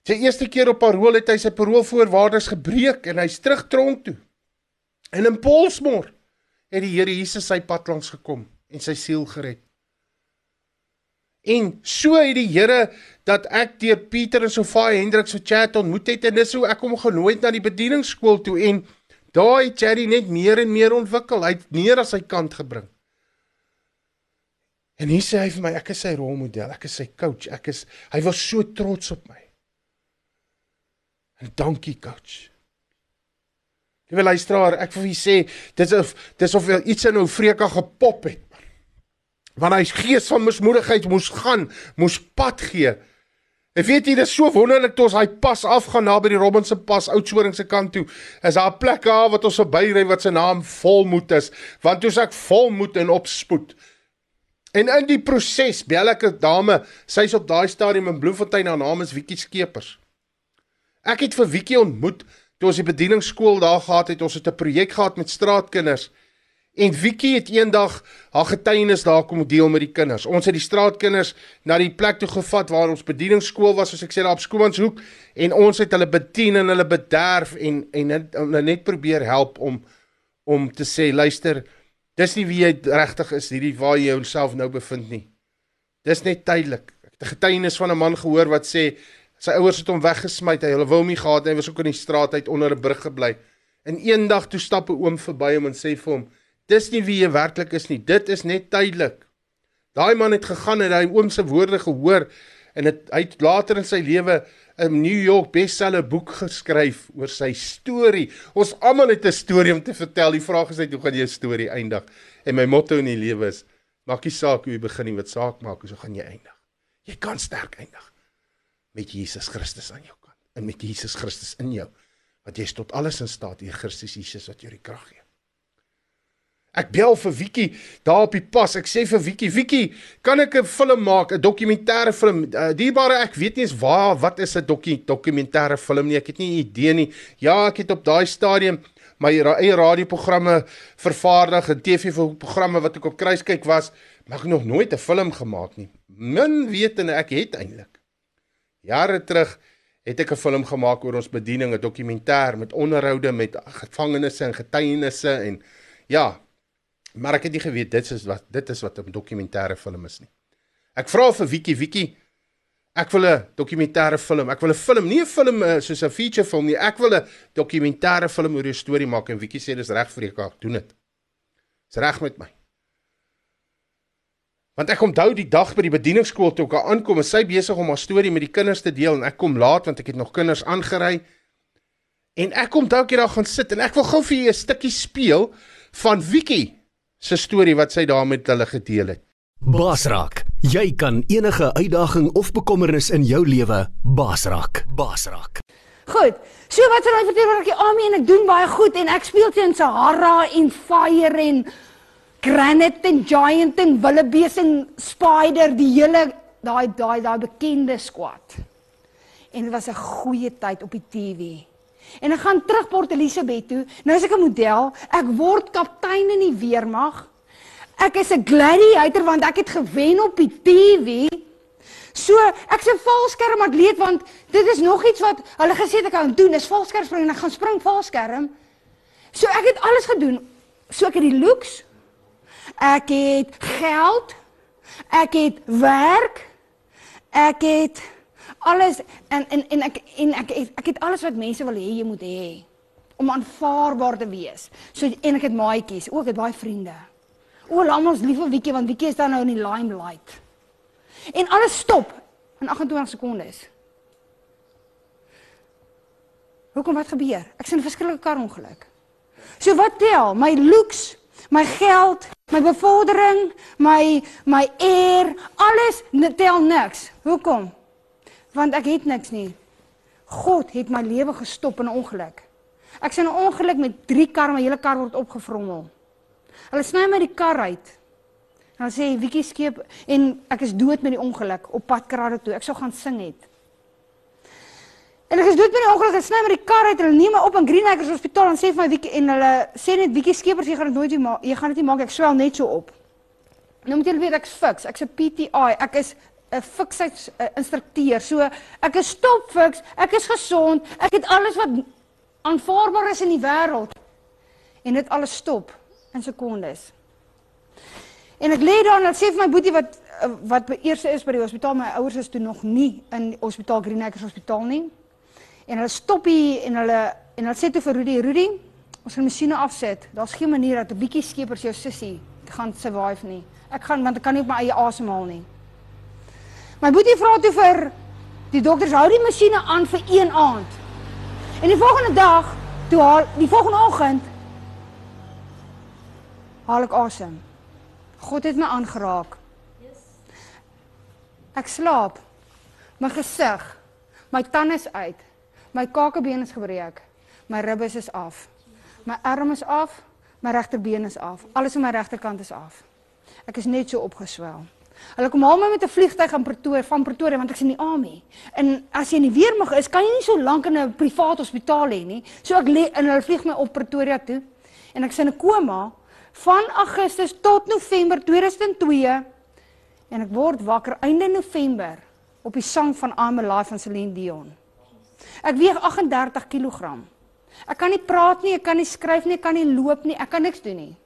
sy eerste keer op parol het hy sy paroolvoorwaardes gebreek en hy's terug tronk toe. En in Polsmoor het die Here Jesus sy pad langs gekom en sy siel gered. En so het die Here dat ek deur Pieter en Sofia Hendriks so chat ontmoet het en dis hoe ek hom genooi het na die bedieningsskool toe en daai Cherry net meer en meer ontwikkel. Hy het meer as sy kant gebring. En hy sê hy vir my ek is sy rolmodel, ek is sy coach, ek is hy was so trots op my. En dankie coach. Liewe luisteraar, ek wil vir u sê dis of dis of iets in ou vreka gepop het want hy gees van mismoedigheid moes gaan, moes pad gee. En weet jy, dit is so wonderlik toe ons hy pas afgaan na by die Robinson pas Oudtshoorn se kant toe. Is daar 'n plek daar wat ons verbyry wat se naam Volmoed is, want toe ek volmoed en opspoed. En in die proses bel ek 'n dame, sy's op daai stadium in Bloemfontein, haar naam is Wiekie Skeepers. Ek het vir Wiekie ontmoet toe ons die bedieningsskool daar gehad het, ons het 'n projek gehad met straatkinders. En Vicky het eendag haar getuienis daar kom deel met die kinders. Ons het die straatkinders na die plek toe gevat waar ons bedieningsskool was, soos ek sê daar op Skoemanshoek, en ons het hulle bedien en hulle bederf en en net, net probeer help om om te sê, luister, dis nie wie jy regtig is hierdie waar jy jouself nou bevind nie. Dis net tydelik. Ek het 'n getuienis van 'n man gehoor wat sê sy ouers het hom weggesmy, hy hulle wou hom nie gehad nie, hy was ook in die straat uit onder 'n brug gebly. En eendag toe stap 'n oom verby hom en sê vir hom Dis nie wie jy werklik is nie. Dit is net tydelik. Daai man het gegaan en hy oom se woorde gehoor en het, hy het later in sy lewe 'n New York bestseller boek geskryf oor sy storie. Ons almal het 'n storie om te vertel. Die vraag is net hoe gaan jou storie eindig? En my motto in die lewe is: maak nie saak hoe jy begin nie, wat saak maak hoe gaan jy eindig. Jy kan sterk eindig met Jesus Christus aan jou kant en met Jesus Christus in jou. Want jy is tot alles in staat deur Christus Jesus wat jou die krag gee. Ek bel vir Wiekie daar op die pas. Ek sê vir Wiekie, Wiekie, kan ek 'n film maak, 'n dokumentêre film? Uh, Dierbare, ek weet nie eens waar wat is 'n doku dokumentêre film nie. Ek het nie 'n idee nie. Ja, ek het op daai stadium my eie radioprogramme vervaardig en TV-programme wat ek op kruis kyk was, maar ek nog nooit 'n film gemaak nie. Min wetende ek het eintlik. Jare terug het ek 'n film gemaak oor ons bediening, 'n dokumentêr met onderhoude met gevangenes en getuienisse en ja, Maar ek het nie geweet dit is wat dit is wat 'n dokumentêre film is nie. Ek vra vir Wiki Wiki ek wil 'n dokumentêre film. Ek wil 'n film, nie 'n film eh, soos 'n feature film nie. Ek wil 'n dokumentêre film oor 'n storie maak en Wiki sê dis reg vir ek doen dit. Dis reg met my. Want ek onthou die dag by die bedieningsskool toe ek aankom en sy besig om haar storie met die kinders te deel en ek kom laat want ek het nog kinders aangery. En ek kom dalk hier daar gaan sit en ek wil gou vir julle 'n stukkie speel van Wiki se storie wat sy daar met hulle gedeel het. Basrak, jy kan enige uitdaging of bekommernis in jou lewe basrak. Basrak. Goed. So wat sê hy vertel oor die army en ek doen baie goed en ek speel teen Sahara en Fire en Granite en Giant en Wildebeest en Spider die hele daai daai daai bekende squad. En dit was 'n goeie tyd op die TV. En ek gaan terug Port Elizabeth toe. Nou is ek 'n model. Ek word kaptein in die weermag. Ek is 'n gladiator want ek het gewen op die TV. So, ek's 'n valskerm atleet want dit is nog iets wat hulle gesê ek kan doen, is valskerm spring en ek gaan spring valskerm. So ek het alles gedoen. So ek het die looks. Ek het geld. Ek het werk. Ek het alles en en en ek en ek ek, ek het alles wat mense wil hê jy moet hê om aanvaarbaar te wees. So en ek het maatjies, ook het baie vriende. O, laat ons lief vir Wiekie want Wiekie is dan nou in die limelight. En alles stop in 28 sekondes. Hoekom wat gebeur? Ek sien 'n verskillike karongeluk. So wat tel? My looks, my geld, my bevordering, my my eer, alles tel niks. Hoekom? Want ek het niks nie. God het my lewe gestop in 'n ongeluk. Ek sien 'n ongeluk met 3 karre, my hele kar word opgevrommel. Hulle sny my die kar uit. En hulle sê Wiekie skeep en ek is dood met die ongeluk op pad Karade toe. Ek sou gaan sing het. En ek is dood met die ongeluk, hulle sny my die kar uit, hulle neem my op in Greenacres Hospitaal en sê vir my Wiekie en hulle sê net Wiekie skeepers jy gaan dit nooit weer maak. Jy gaan dit nie maak, ek swel net so op. Nou moet julle weet ek's fiks. Ek's 'n PTI. Ek is 'n fiksheidsinstrukteur. So ek is stopfiks, ek is gesond, ek het alles wat aanvaarbaar is in die wêreld. En dit alles stop in sekondes. En ek lê daar en sê vir my boetie wat wat by eerste is by die hospitaal, my ouers is toe nog nie in die hospitaal Greenacres Hospitaal nie. En hulle stop hier en hulle en hulle sê toe vir Rudy, Rudy, ons gaan masjiene afsit. Daar's geen manier dat 'n bietjie skepers jou sussie gaan survive nie. Ek gaan want ek kan nie op my eie asemhaal nie. My boetie vra toe vir die dokters hou die masjiene aan vir een aand. En die volgende dag, toe haal die volgende oggend haal ek asem. God het my aangeraak. Ek slaap. My gesig, my tande is uit. My kakebeen is gebreek. My ribbes is af. My arm is af, my regterbeen is af. Alles aan my regterkant is af. Ek is net so opgeswel. Hulle kom haal my met 'n vliegtyg aan Pretoria van Pretoria want ek's in die army. En as jy in die weermag is, kan jy nie so lank in 'n privaat hospitaal hê nie. So ek lê en hulle vlieg my op Pretoria toe en ek's in 'n koma van Augustus tot November 2002 en ek word wakker einde November op die sang van I'm Alive van Celine Dion. Ek weeg 38 kg. Ek kan nie praat nie, ek kan nie skryf nie, ek kan nie loop nie, ek kan niks doen nie.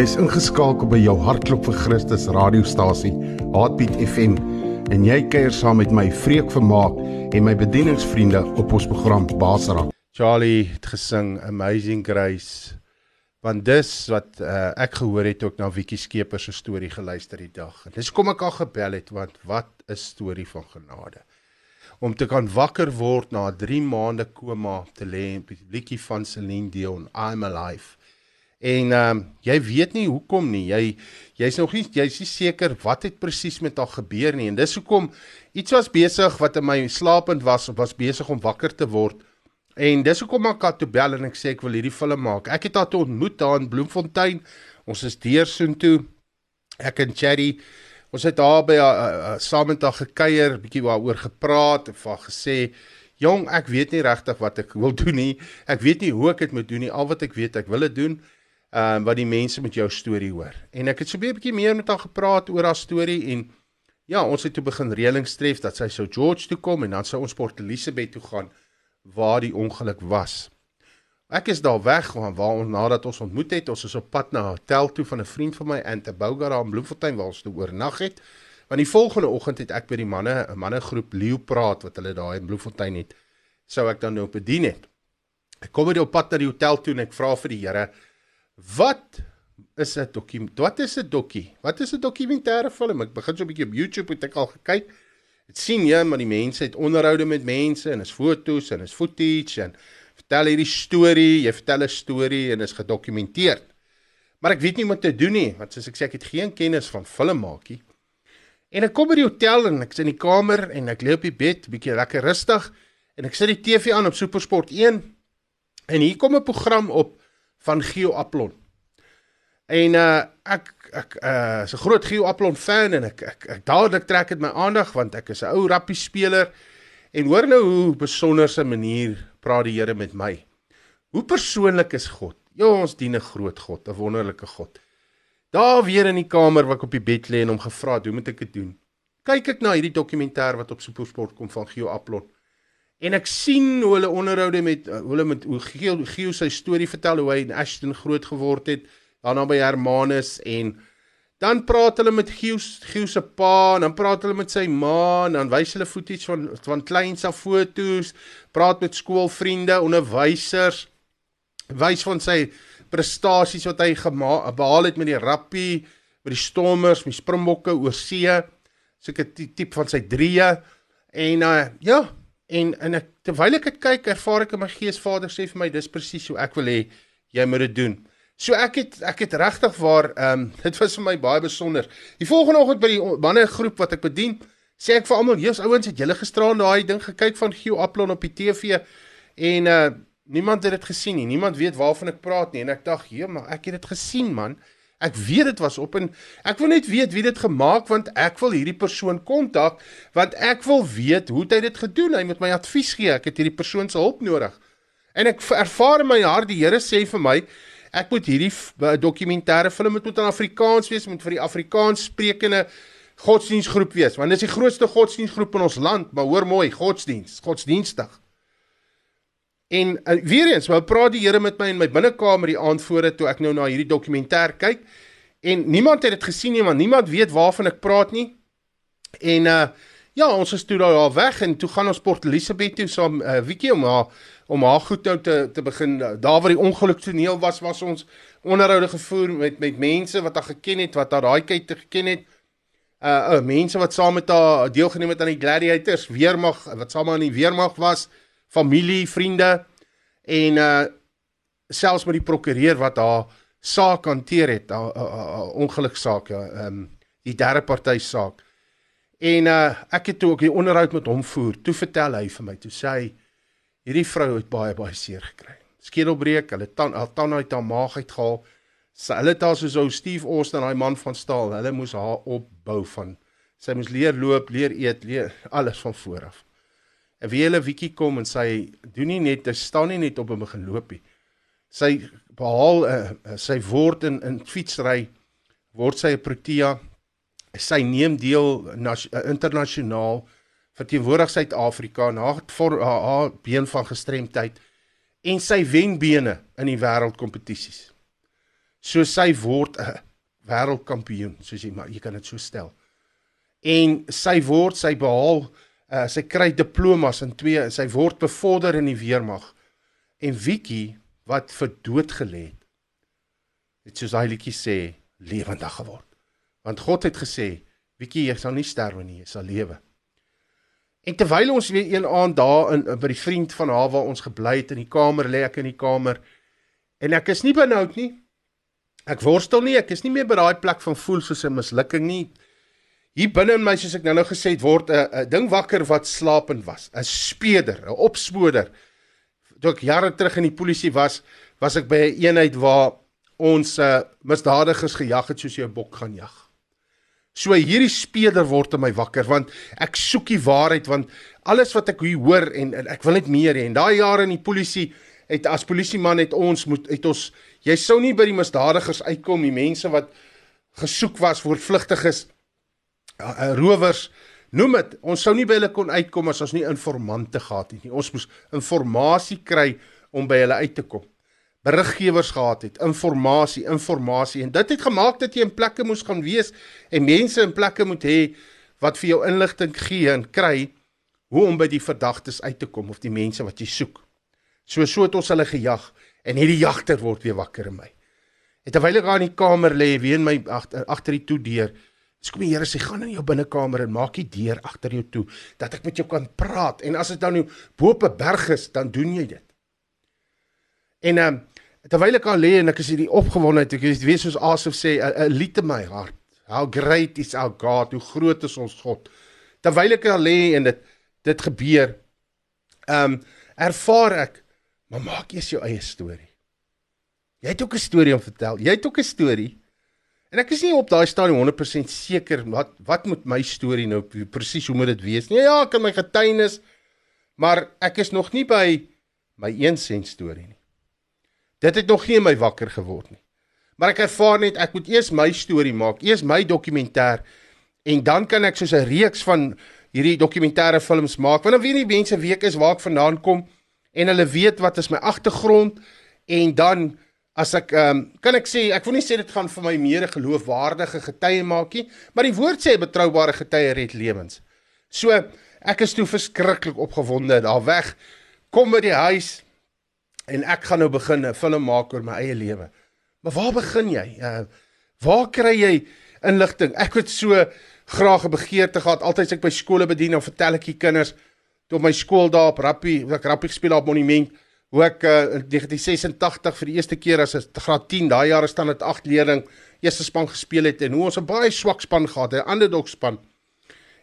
Jy is ingeskakel by jou Hartklop vir Christus radiostasie, Heartbeat FM, en jy kuier saam met my Vreek Vermaak en my bedieningsvriende op ons program Basra. Charlie het gesing Amazing Grace. Want dis wat uh, ek gehoor het ook na Wiekie Skeper se storie geluister die dag. En dis kom ek al gebel het want wat 'n storie van genade. Om te kan wakker word na 3 maande koma te lê en 'n liedjie van Celine Dion, I'm alive. En ehm um, jy weet nie hoekom nie. Jy jy's nog nie jy's nie seker wat het presies met haar gebeur nie. En dis hoekom iets was besig wat in my slapend was was besig om wakker te word. En dis hoekom ek haar toe bel en ek sê ek wil hierdie film maak. Ek het haar toe ontmoet daar in Bloemfontein. Ons is deur soontoe. Ek en Cherry ons het daar by haar uh, uh, saam met haar gekuier, bietjie daaroor gepraat en vir gesê Jong, ek weet nie regtig wat ek wil (laughs) doen nie. Ek weet nie hoe ek dit moet doen nie. Al wat ek weet, ek wil dit doen ehm um, wat die mense met jou storie hoor. En ek het so 'n bietjie meer met haar gepraat oor haar storie en ja, ons het toe begin reëlings tref dat sy sou George toe kom en dan sou ons Port Elizabeth toe gaan waar die ongeluk was. Ek is daar weg waar, waar ons nadat ons ontmoet het, ons is op pad na 'n hotel toe van 'n vriend van my in Teboga daar in Bloemfontein waar ons toe oornag het. Want die volgende oggend het ek by die manne 'n mannegroep Leo praat wat hulle daar in Bloemfontein het. Sou ek dan nou bedien het. Ek kom by die op pad na die hotel toe en ek vra vir die Here Wat is 'n dokument? Wat is 'n dokkie? Wat is 'n dokumentêre film? Ek begin so 'n bietjie op YouTube het ek al gekyk. Dit sien jy maar die mense het onderhoude met mense en is fotos en is footage en vertel hierdie storie, jy vertel 'n storie en is gedokumenteer. Maar ek weet nie wat te doen nie, want soos ek sê ek het geen kennis van film maakie. En ek kom by die hotel en ek's in die kamer en ek lê op die bed, bietjie lekker rustig en ek sit die TV aan op SuperSport 1 en hier kom 'n program op van Gio Aplon. En uh ek ek uh is 'n groot Gio Aplon fan en ek ek, ek dadelik trek dit my aandag want ek is 'n ou rappie speler en hoor nou hoe besonderse manier praat die Here met my. Hoe persoonlik is God? Ja, ons dien 'n groot God, 'n wonderlike God. Daar weer in die kamer waar ek op die bed lê en hom gevra het, hoe moet ek dit doen? Kyk ek na hierdie dokumentêr wat op SuperSport kom van Gio Aplon. En ek sien hoe hulle onderhoude met hoe hulle met hoe Geo, Geo sy storie vertel hoe hy in Ashton groot geword het, daarna by Hermanus en dan praat hulle met Geo Geo se pa en dan praat hulle met sy ma en dan wys hulle footage van van kleins af fotos, praat met skoolvriende, onderwysers, wys van sy prestasies wat hy behaal het met die rappie, met die stormers, met die springbokke oor see, sulke tipe van sy drieë en uh, ja, En en ek terwyl ek dit kyk, ervaar ek in my gees Vader sê vir my dis presies hoe ek wil hê jy moet dit doen. So ek het ek het regtig waar ehm um, (laughs) dit was vir my baie besonder. Die volgende oggend by die manne groep wat ek bedien, sê ek vir almal, "Jesus ouens, het julle gisteraan daai ding gekyk van Gio Aplon op die TV?" En uh niemand het dit gesien nie. Niemand weet waarvan ek praat nie. En ek dink, "Ja, maar ek het dit gesien, man." Ek weet dit was op en ek wil net weet wie dit gemaak want ek wil hierdie persoon kontak want ek wil weet hoe hy dit gedoen. Hy moet my advies gee. Ek het hierdie persoon se hulp nodig. En ek ervaar in my hart die Here sê vir my ek moet hierdie dokumentêre film moet in Afrikaans wees, moet vir die Afrikaans sprekende godsdienstgroep wees want dit is die grootste godsdienstgroep in ons land, maar hoor mooi, godsdienst, godsdienstig. En uh, weer eens, wou praat die Here met my in my binnekamer die aand voor dit toe ek nou na hierdie dokumentêr kyk. En niemand het dit gesien nie, want niemand weet waarvan ek praat nie. En uh ja, ons is toe daar weg en toe gaan ons Port Elizabeth toe saam uh, weetie om haar om haar goed nou te te begin daar waar die ongeluk toneel was was ons onderhoude gevoer met met mense wat haar geken het, wat haar daai tyd geken het. Uh, uh mense wat saam met haar deelgeneem het aan die gladiators, weermag wat saam aan die weermag was familie, vriende en uh selfs met die prokureur wat haar saak hanteer het, haar ongeluksaak, ehm um, die derde party saak. En uh ek het toe ook die onderhoud met hom voer. Toe vertel hy vir my, toe sê hy hierdie vrou het baie baie seer gekry. Skedelbreek, hulle tan haar tan uit haar maag uitgehaal. Sy hulle het haar soos ou Steve Austin, daai man van staal, hulle moes haar opbou van sy moes leer loop, leer eet, leer alles van voor af. En wie hulle wiekie kom en sy doen nie net, hy staan nie net op en begin loop nie. Sy behaal uh, sy word in in fietsry word sy 'n protea. Sy neem deel uh, internasionaal verteenwoordig Suid-Afrika en haar been van gestremdheid en sy wen bene in die wêreldkompetisies. So sy word 'n wêreldkampioen, soos jy maar jy kan dit so stel. En sy word sy behaal uh, sy kry diplomas in twee sy word bevorder in die weermag. En Wiki wat vir dood gelê het, het soos hy liedjie sê lewendig geword. Want God het gesê, Wiki jy sal nie sterwe nie, jy sal lewe. En terwyl ons weer een aand daar in by die vriend van haar waar ons gebly het in die kamer lê ek in die kamer en ek is nie benoud nie. Ek worstel nie, ek is nie meer by daai plek van voel soos 'n mislukking nie. Hier binne in my soos ek nou-nou gesê het word 'n ding wakker wat slapend was, 'n speder, 'n opspoder. Toe ek jare terug in die polisie was, was ek by 'n een eenheid waar ons uh, misdadigers gejag het soos jy 'n bok gaan jag. So hierdie speler word in my wakker want ek soek die waarheid want alles wat ek hier hoor en, en ek wil net meer hê en daai jare in die polisie het as polisieman het ons moet het ons jy sou nie by die misdadigers uitkom die mense wat gesoek was voortvlugtiges uh, uh, rowers noem dit ons sou nie by hulle kon uitkom as ons nie informante gehad het nie ons moes inligting kry om by hulle uit te kom beriggewers gehad het, inligting, inligting en dit het gemaak dat jy in plekke moes gaan wees en mense in plekke moet hê wat vir jou inligting gee en kry hoe om by die verdagtes uit te kom of die mense wat jy soek. So so het ons hulle gejag en hierdie jagter word weer wakker in my. En terwyl ek daar in die kamer lê, weer in my agter agter die toe deur, sê die Here sê gaan in jou binnekamer en maak die deur agter jou toe dat ek met jou kan praat en as dit dan nou bo op 'n berg is, dan doen jy dit. En ehm um, terwyl ek al lê en ek is hierdie opgewondenheid, ek weet soos Asaf sê, 'n lied in my hart. How great is our God? Hoe groot is ons God? Terwyl ek al lê en dit dit gebeur, ehm um, ervaar ek, maar maak eers jou eie storie. Jy het ook 'n storie om vertel. Jy het ook 'n storie. En ek is nie op daai stadium 100% seker wat wat moet my storie nou presies hoe moet dit wees nie. Ja, ek kan my getuienis, maar ek is nog nie by my 1 sent storie nie. Dit het nog nie in my wakker geword nie. Maar ek ervaar net ek moet eers my storie maak, eers my dokumentêr en dan kan ek soos 'n reeks van hierdie dokumentêre films maak. Want dan weet die mense wie ek is, waar ek vandaan kom en hulle weet wat is my agtergrond en dan as ek ehm um, kan ek sê ek wil nie sê dit gaan vir my meer geloofwaardige getuie maak nie, maar die woord sê betroubare getuie red lewens. So ek is toe verskriklik opgewonde daar weg kom by die huis en ek gaan nou begin 'n film maak oor my eie lewe. Maar waar begin jy? Uh waar kry jy inligting? Ek het so graag 'n begeerte gehad altyd as ek by skole bedien en vertel ek die kinders toe op my skool daar op Rappie, ek Rappie gespeel op monument hoe ek uh, in 1986 vir die eerste keer as 'n graad 10 daai jare staan dit 8 leerling eerste span gespeel het en hoe ons 'n baie swak span gehad het, 'n underdog span.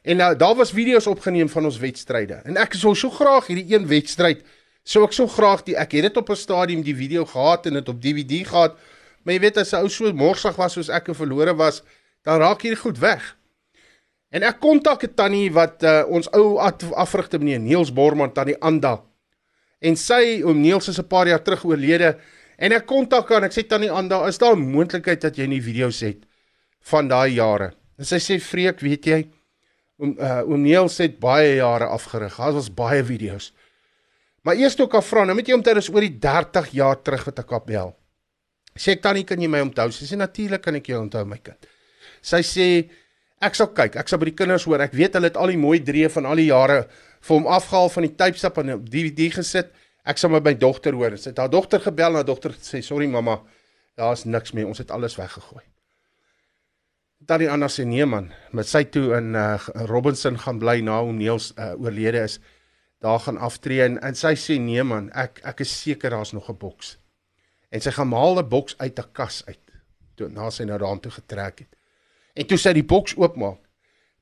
En nou daar was video's opgeneem van ons wedstryde. En ek sou so graag hierdie een wedstryd So ek so graag die ek het dit op 'n stadium die video gehad en dit op DVD gehad. Maar jy weet as 'n ou so morsig was soos ek en verlore was, dan raak hierdie goed weg. En ek kontak 'n tannie wat uh, ons ou afrigter meneer Niels Borman tannie Anda. En sy oom Niels is 'n paar jaar terug oorlede en ek kontak haar en ek sê tannie Anda, is daar 'n moontlikheid dat jy nie video's het van daai jare? En sy sê vreek, weet jy, oom uh, oom Niels het baie jare afgerig. Daar was baie video's. Maar eers toe ek haar vra, nou moet jy onthou dis oor die 30 jaar terug wat ek haar bel. Sê ek tannie, kan jy my onthou? Sy sê natuurlik kan ek jou onthou my kind. Sy sê ek sal kyk, ek sal by die kinders hoor. Ek weet hulle het al die mooi dreë van al die jare vir hom afgehaal van die typestap en op DVD gesit. Ek sal met my dogter hoor. Sy het haar dogter gebel en haar dogter sê sorry mamma, daar's niks meer. Ons het alles weggegooi. Dan die ander sê nee man, met sy toe in uh, Robinson gaan bly na hom Niels uh, oorlede is daar gaan aftree en, en sy sê nee man, ek ek is seker daar's nog 'n boks. En sy gaan haal 'n boks uit 'n kas uit. Toe na sy nou daartoe getrek het. En toe sy die boks oopmaak,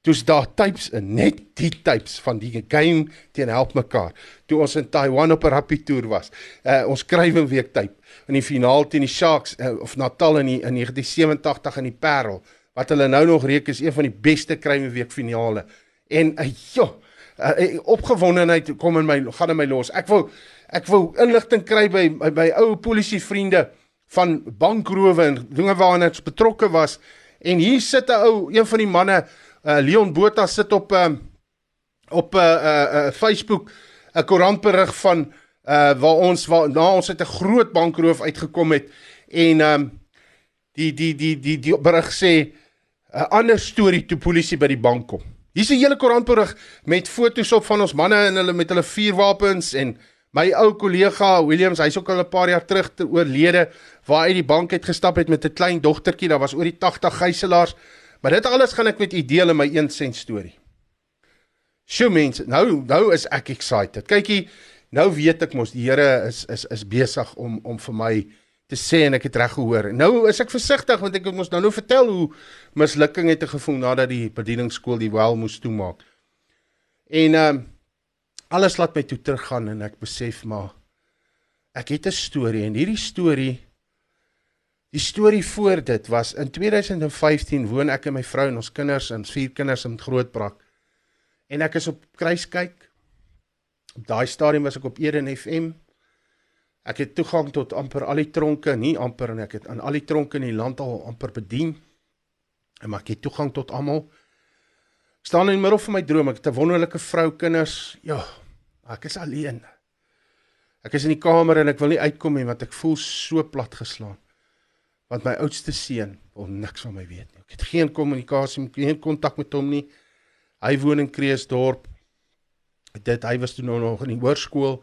toe's daar tapes in, net die tapes van die game teen help mekaar. Toe ons in Taiwan op 'n rugby toer was. Uh ons skryf 'n week tape in die finaal teen die Sharks uh, of Natal in die, in 1987 in die Parel wat hulle nou nog reek is een van die beste kryme week finale. En uh, joh uh, opgewondenheid kom in my gaan in my los. Ek wil ek wil inligting kry by by, by ou polisie vriende van bankrowe en dinge waarna ons betrokke was. En hier sit 'n ou, een van die manne, uh, Leon Botha sit op um, op 'n uh, uh, uh, Facebook 'n koerantberig van uh waar ons waar na ons uit 'n groot bankroof uitgekom het en ehm um, die die die die die berig sê 'n ander storie toe polisie by die bank kom. Hier's 'n hele koerantberig met foto's op van ons manne en hulle met hulle vuurwapens en my ou kollega Williams, hy's ook al 'n paar jaar terug te oorlede waar hy die bank het gestap het met 'n klein dogtertjie, daar was oor die 80 gijslaers. Maar dit alles gaan ek met u deel in my 1 sent storie. Sjoe mense, nou nou is ek excited. Kykie, nou weet ek mos die Here is is is besig om om vir my te sê en ek het reg gehoor. Nou is ek versigtig want ek moet mos nou nou vertel hoe mislukking het gevoel nadat die bedieningsskool die wel moes toemaak. En ehm um, alles laat my toe teruggaan en ek besef maar ek het 'n storie en hierdie storie die storie voor dit was in 2015 woon ek en my vrou en ons kinders en ons vier kinders in Grootbrak. En ek is op kruiskyk Op daai stadium was ek op Eden FM. Ek het toegang tot amper al die tronke, nie amper en ek het aan al die tronke in die land al amper bedien. En maar ek het toegang tot almal. Ek staan in die middel van my droom. Ek het 'n wonderlike vrou, kinders. Ja, ek is alleen. Ek is in die kamer en ek wil nie uitkom nie want ek voel so plat geslaan. Want my oudste seun wil niks van my weet nie. Ek het geen kommunikasie, geen kontak met hom nie. Hy woon in Kreeusdorp dit hy was toe nou nog in die hoërskool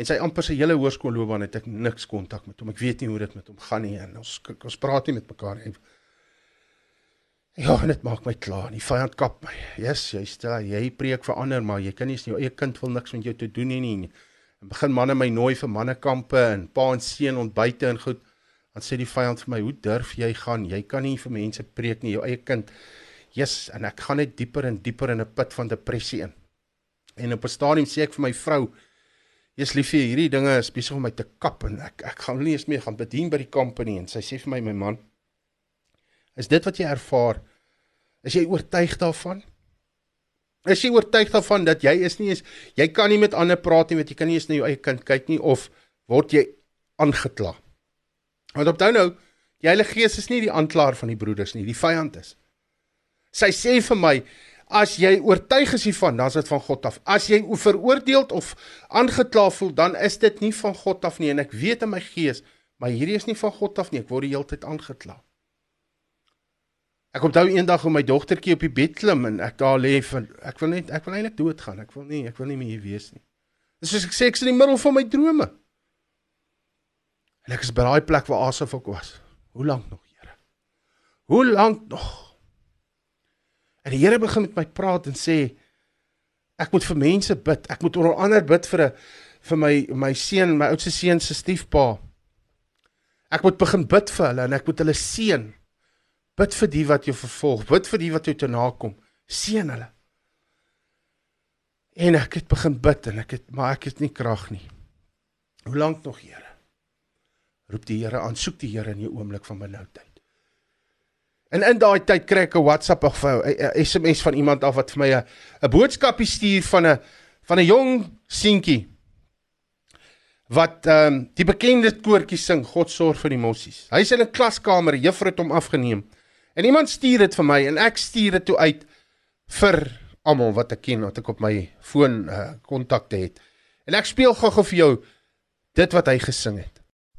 en sy amper sy hele hoërskoolloopbaan het ek niks kontak met hom. Ek weet nie hoe dit met hom gaan nie en ons ons praat nie met mekaar nie. Ja, dit maak my klaar. Die vyand kap my. Yes, jy stel jy preek vir ander, maar jy kan nie jou eie kind wil niks met jou te doen nie nie. En begin manne my nooi vir mannekampe en pa en seun ontbyte en goed. Dan sê die vyand vir my, "Hoe durf jy gaan? Jy kan nie vir mense preek nie, jou eie kind." Yes, en ek gaan net dieper en dieper in 'n put van depressie in. En op 'n stadium sê ek vir my vrou: "Jy's liefie, hierdie dinge is besig om my te kap en ek ek gaan nie eens meer gaan bedien by die company." En sy sê vir my: "My man, is dit wat jy ervaar? Is jy oortuig daarvan?" Is jy oortuig daarvan dat jy is nie eens jy kan nie met ander praat nie, want jy kan nie eens na jou eie kind kyk nie of word jy aangekla? Want onthou nou, die Heilige Gees is nie die aanklaer van die broeders nie, die vyand is. Sy sê vir my, As jy oortuig is hiervan, dan is dit van God af. As jy veroordeel of aangekla voel, dan is dit nie van God af nie en ek weet in my gees, maar hierdie is nie van God af nie. Ek word die hele tyd aangekla. Ek onthou eendag hoe my dogtertjie op die bed klim en ek daar lê van ek wil net ek wil eintlik doodgaan. Ek wil nie, ek wil nie meer hier wees nie. Dis soos ek sê ek is in die middel van my drome. En ek is by daai plek waar asof ek was. Hoe lank nog, Here? Hoe lank nog? En die Here begin met my praat en sê ek moet vir mense bid. Ek moet onder ander bid vir 'n vir my my seun, my oudste seun se stiefpa. Ek moet begin bid vir hulle en ek moet hulle seën. Bid vir die wat jou vervolg, bid vir die wat jou te nakom. Seën hulle. En ek het begin bid en ek het maar ek het nie krag nie. Hoe lank nog, Here? Roep die Here aan, soek die Here in jou oomblik van benoudheid. En in daai tyd kry ek 'n WhatsApp of 'n SMS van iemand af wat vir my 'n 'n boodskapie stuur van 'n van 'n jong seentjie wat ehm um, die bekende koortjie sing God sorg vir die mossies. Hy's in 'n klaskamer, juffrou het hom afgeneem. En iemand stuur dit vir my en ek stuur dit toe uit vir almal wat ek ken wat ek op my foon uh, kontakte het. En ek speel gou-gou vir jou dit wat hy gesing het.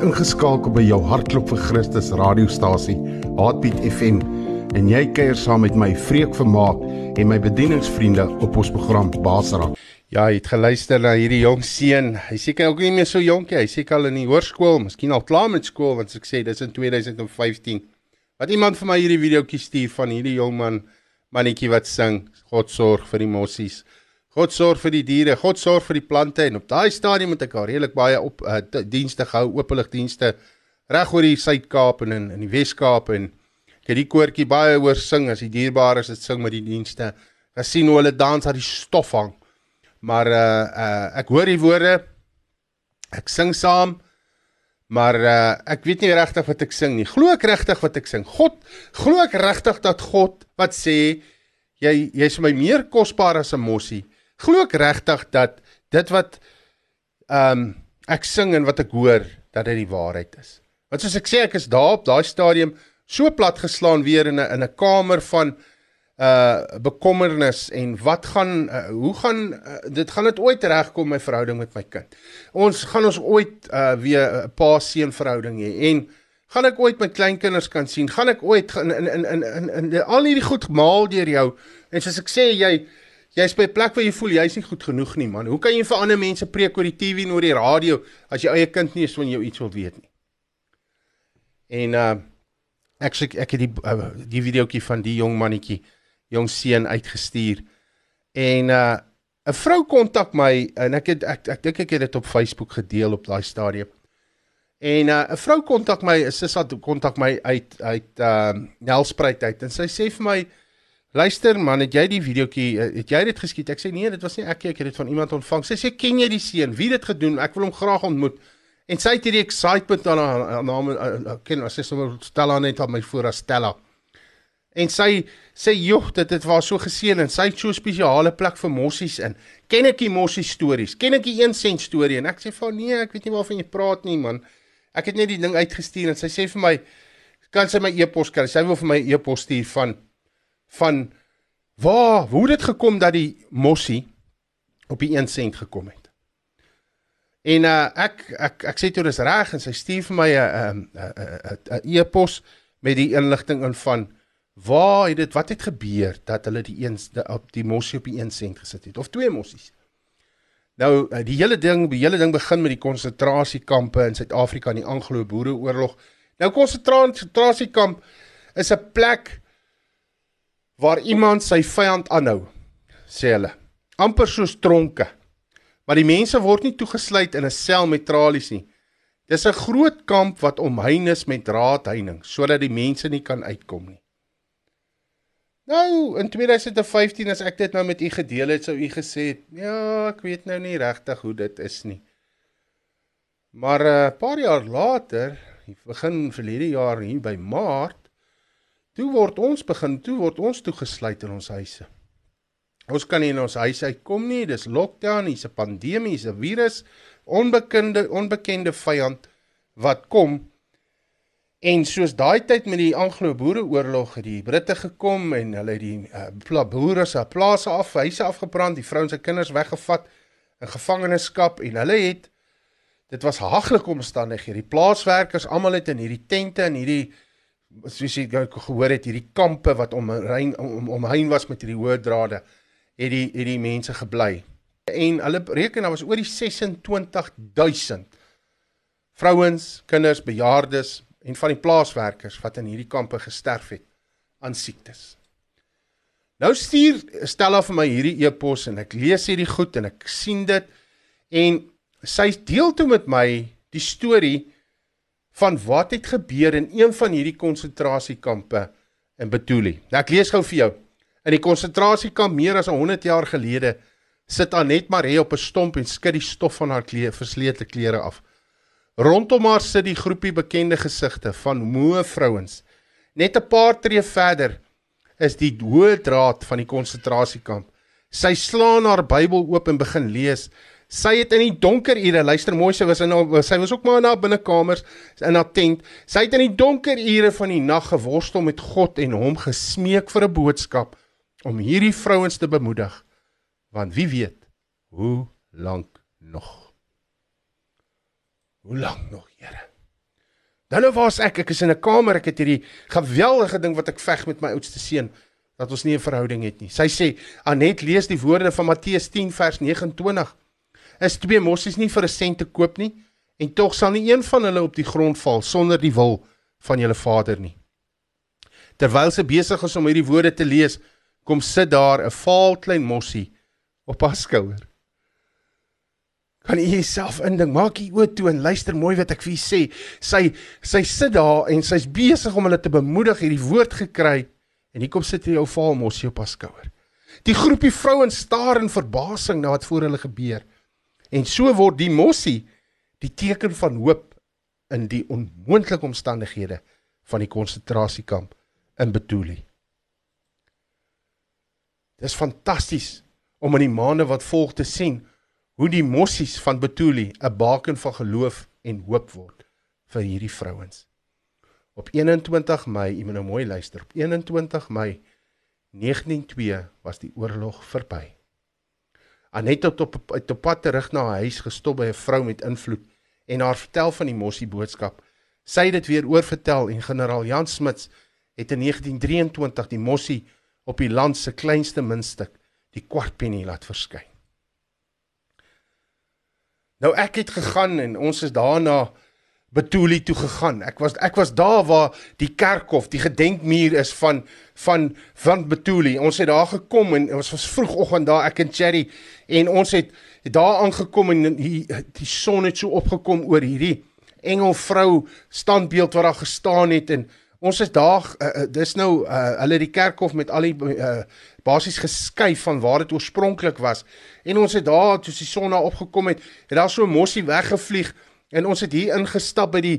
Dankie. Jy is ingeskakel by jou hartklop vir Christus radiostasie, Heartbeat FM, en jy kuier saam met my Freek Vermaak en my bedieningsvriende op ons program Basara. Ja, jy het geluister na hierdie jong seun. Hy seker ook nie meer so jonkie, hy seker al in die hoërskool, miskien al klaar met skool want ek sê dis in 2015. Wat iemand vir my hierdie videoetjie stuur van hierdie jong man mannetjie wat sing God sorg vir die mossies. God sorg vir die diere, God sorg vir die plante en op daai stadium moet ek al redelik baie op uh, dienste gehou, openligdienste reg oor die Suid-Kaap en in in die Wes-Kaap en ek het die koortjie baie hoor sing as die dierbares dit sing met die dienste. Gesien hoe hulle dans aan die stof hang. Maar uh uh ek hoor die woorde. Ek sing saam. Maar uh ek weet nie regtig wat ek sing nie. Glo ek regtig wat ek sing? God, glo ek regtig dat God wat sê jy jy's my meer kosbaar as 'n mossie? Glo ek regtig dat dit wat ehm um, ek sing en wat ek hoor dat dit die waarheid is. Want soos ek sê ek is daar op daai stadium so plat geslaan weer in 'n in 'n kamer van uh bekommernis en wat gaan uh, hoe gaan uh, dit gaan dit ooit regkom my verhouding met my kind. Ons gaan ons ooit uh weer 'n uh, pa seun verhouding hê en gaan ek ooit my kleinkinders kan sien? Gaan ek ooit in in in in, in, in, al hierdie goed maal deur jou en soos ek sê jy Jy's by 'n plek waar jy voel jy's nie goed genoeg nie, man. Hoe kan jy vir ander mense preek oor die TV en oor die radio as jou eie kind nie eens van jou iets wil weet nie? En uh ek sê ek het die uh, die videoetjie van die jong mannetjie, jong seun uitgestuur. En uh 'n vrou kontak my en ek het ek ek dink ek het dit op Facebook gedeel op daai stadium. En uh 'n vrou kontak my, 'n sussie kontak my uit uit uh Nelspruit uit en sy sê vir my Luister man, het jy die videoetjie het jy dit geskiet? Ek sê nee, dit was nie ek nie, ek het dit van iemand ontvang. Sy sê ken jy die seun? Wie het dit gedoen? Ek wil hom graag ontmoet. En sy het hierdie excitement aan haar naam ken, sy sê sommer Stella net aan my voor as Stella. En sy sê joh, dit het was so geseën en sy het so 'n spesiale plek vir mossies in. Ken ek die mossie stories? Ken ek die 1 sent storie? En ek sê van nee, ek weet nie waarvan jy praat nie man. Ek het net die ding uitgestuur en sy sê vir my kan sy my e-pos kry? Sy wil vir my e-pos stuur van van waar hoe dit gekom dat die mossie op die 1 sent gekom het. En uh, ek ek ek sê toe dis reg en sy stuur vir my 'n 'n 'n e-pos met die inligting in van waar het dit wat het gebeur dat hulle die een op die mossie op die 1 sent gesit het of twee mossies. Nou uh, die hele ding die hele ding begin met die konsentrasiekampe in Suid-Afrika in die Anglo-Boereoorlog. Nou konsentrasiekamp is 'n plek waar iemand sy vyand aanhou, sê hulle. amper soos tronke. Maar die mense word nie toegesluit in 'n sel met tralies nie. Dis 'n groot kamp wat omheind is met draadheining sodat die mense nie kan uitkom nie. Nou, in 2015 as ek dit nou met u gedeel het, sou u gesê het, ja, ek weet nou nie regtig hoe dit is nie. Maar 'n uh, eh, paar jaar later, begin verlede jaar hier by Maart, Toe word ons begin, toe word ons toegesluit in ons huise. Ons kan nie in ons huis uitkom nie. Dis lockdown, hier's 'n pandemie, hier's 'n virus, onbekende onbekende vyand wat kom. En soos daai tyd met die Anglo-Boereoorlog het die Britte gekom en hulle het die uh, boere se plase af, huise afgebrand, die vrouens en kinders weggevat in gevangenskap en hulle het dit was haglike omstandighede. Die plaaswerkers almal het in hierdie tente en hierdie soos jy gehoor het hierdie kampe wat omheen om, omheen was met hierdie hoë drade het die het die mense gebly en hulle reken daar was oor die 26000 vrouens, kinders, bejaardes en van die plaaswerkers wat in hierdie kampe gesterf het aan siektes. Nou stuur Stella vir my hierdie e-pos en ek lees hierdie goed en ek sien dit en sy deel toe met my die storie van wat het gebeur in een van hierdie konsentrasiekampe in Betuli. Nou ek lees gou vir jou. In die konsentrasiekamp meer as 100 jaar gelede sit Anet Marie op 'n stomp en skud die stof van haar klere, verslete klere af. Rondom haar sit die groepie bekende gesigte van moe vrouens. Net 'n paar tree verder is die hoë draad van die konsentrasiekamp. Sy slaan haar Bybel oop en begin lees. Sy het in die donker ure, luister mooi, sy was in sy was ook maar in haar binnekamers in haar tent. Sy het in die donker ure van die nag geworstel met God en hom gesmeek vir 'n boodskap om hierdie vrouens te bemoedig. Want wie weet hoe lank nog? Hoe lank nog, Here? Dan nou waar's ek? Ek is in 'n kamer, ek het hierdie geweldige ding wat ek veg met my oudste seun dat ons nie 'n verhouding het nie. Sy sê, "Anet, lees die woorde van Matteus 10 vers 29. Is twee mossies nie vir 'n sent te koop nie en tog sal nie een van hulle op die grond val sonder die wil van julle Vader nie." Terwyl sy besig is om hierdie woorde te lees, kom sit daar 'n vaal klein mossie op haar skouer. Kan u jouself indink? Maak u oë toe en luister mooi wat ek vir u sê. Sy sy sit daar en sy's besig om hulle te bemoedig hierdie woord gekry en hier kom sit hier jou vaal mossie op haar skouer. Die groepie vrouens staar in verbasing na wat voor hulle gebeur. En so word die mossie die teken van hoop in die onmoontlike omstandighede van die konsentrasiekamp in Betuli. Dis fantasties om in die maande wat volg te sien hoe die mossies van Betuli 'n baken van geloof en hoop word vir hierdie vrouens. Op 21 Mei, moet nou mooi luister, op 21 Mei 1902 was die oorlog verby. Anet het op op pad terug na haar huis gestop by 'n vrou met invloed en haar vertel van die mossie boodskap. Sy het dit weer oorvertel en generaal Jan Smuts het in 1923 die mossie op die land se kleinste muntstuk, die kwartpenny laat verskyn. Nou ek het gegaan en ons is daarna Betuli toe gegaan. Ek was ek was daar waar die kerkhof, die gedenkmuur is van van van Betuli. Ons het daar gekom en ons was vroegoggend daar ek en Cherry en ons het daar aangekom en die die son het so opgekom oor hierdie engelvrou standbeeld wat daar gestaan het en ons is daar uh, dis nou uh, hulle die kerkhof met al die uh, basies geskuif van waar dit oorspronklik was en ons het daar toe die son daar opgekom het het daar so mossie weggevlieg en ons het hier ingestap by die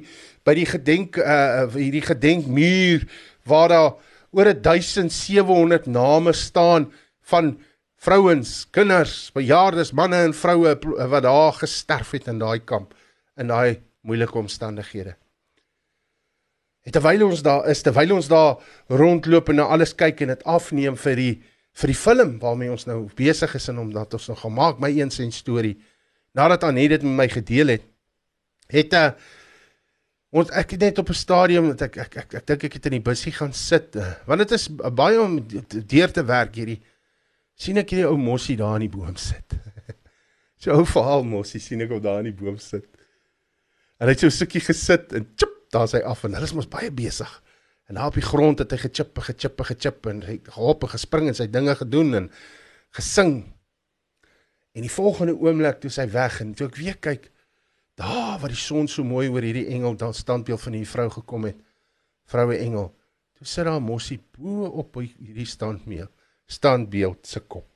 by die gedenk uh hierdie gedenkmuur waar daar oor 1700 name staan van vrouens, kinders, bejaardes, manne en vroue wat daar gesterf het in daai kamp in daai moeilike omstandighede. En terwyl ons daar is, terwyl ons daar rondloop en na alles kyk en dit afneem vir die vir die film waarmee ons nou besig is en omdat ons nog gemaak my een sen storie nadat Anet dit met my gedeel het, het 'n ons ek het net op 'n stadium dat ek ek ek, ek dink ek het in die busie gaan sit uh, want dit is baie om deur te werk hierdie sien ek hierdie ou mossie daar in die boom sit. (laughs) so ou verhaal mossie sien ek hom daar in die boom sit. En hy het so 'n stukkie gesit en tjop daar sy af en hulle is mos baie besig. En daar op die grond het hy gechip, gechip, gechip en hy gehop en gespring en sy dinge gedoen en gesing. En die volgende oomblik toe sy weg en toe ek weer kyk, daar waar die son so mooi oor hierdie engel daar standbeeld van hierdie vrou gekom het. Vroue engel. Toe sit daar mossie bo op hierdie standbeeld, standbeeld se kop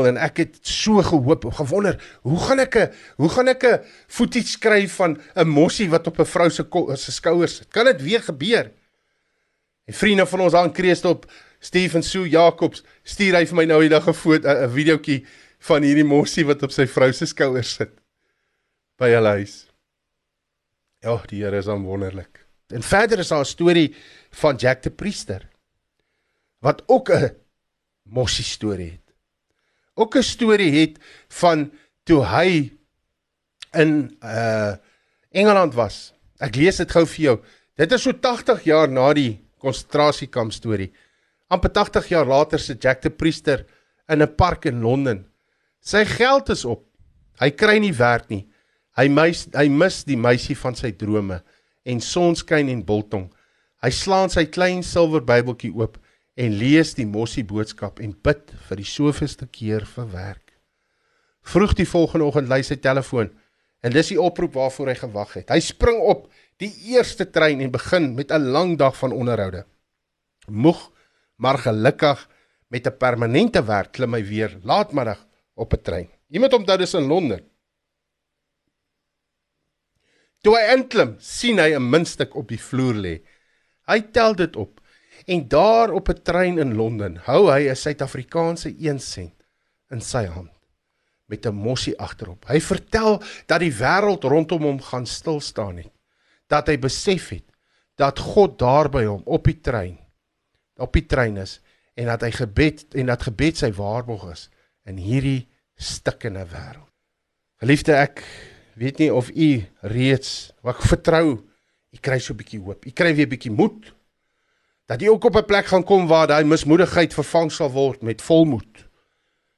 en ek het so gehoop, gewonder, hoe gaan ek 'n hoe gaan ek 'n footage skryf van 'n mossie wat op 'n vrou se se skouers sit? Kan dit weer gebeur? En vriende van ons aan Kreestop, Steven Sue Jacobs, stuur hy vir my nou eendag 'n foto 'n videoetjie van hierdie mossie wat op sy vrou se skouers sit by hulle huis. Ja, die Here is aan wonderlik. En verder is daar 'n storie van Jack the Priester wat ook 'n mossie storie het ook 'n storie het van toe hy in uh Engeland was. Ek lees dit gou vir jou. Dit is so 80 jaar na die konsentrasiekamp storie. amper 80 jaar later sit Jack the Priester in 'n park in Londen. Sy geld is op. Hy kry nie werk nie. Hy mis hy mis die meisie van sy drome en sonskyn en biltong. Hy slaan sy klein silwer Bybeltjie oop en lees die mossie boodskap en bid vir die soveelste keer vir werk. Vroeg die volgende oggend lui sy telefoon en dis die oproep waarvoor hy gewag het. Hy spring op die eerste trein en begin met 'n lang dag van onderhoude. Moeg, maar gelukkig met 'n permanente werk klim hy weer laatmiddag op 'n trein. Iemand onthou dis in Londen. Toe hy inklim, sien hy 'n muntstuk op die vloer lê. Hy tel dit op En daar op 'n trein in Londen hou hy 'n Suid-Afrikaanse 1 sent in sy hand met 'n mossie agterop. Hy vertel dat die wêreld rondom hom gaan stil staan het. Dat hy besef het dat God daar by hom op die trein op die trein is en dat hy gebed en dat gebed sy waarborg is in hierdie stikkende wêreld. Geliefde ek weet nie of u reeds, wat vertrou, u kry so 'n bietjie hoop. U kry weer 'n bietjie moed. Dat u ook op 'n plek gaan kom waar daai mismoedigheid vervang sal word met volmoed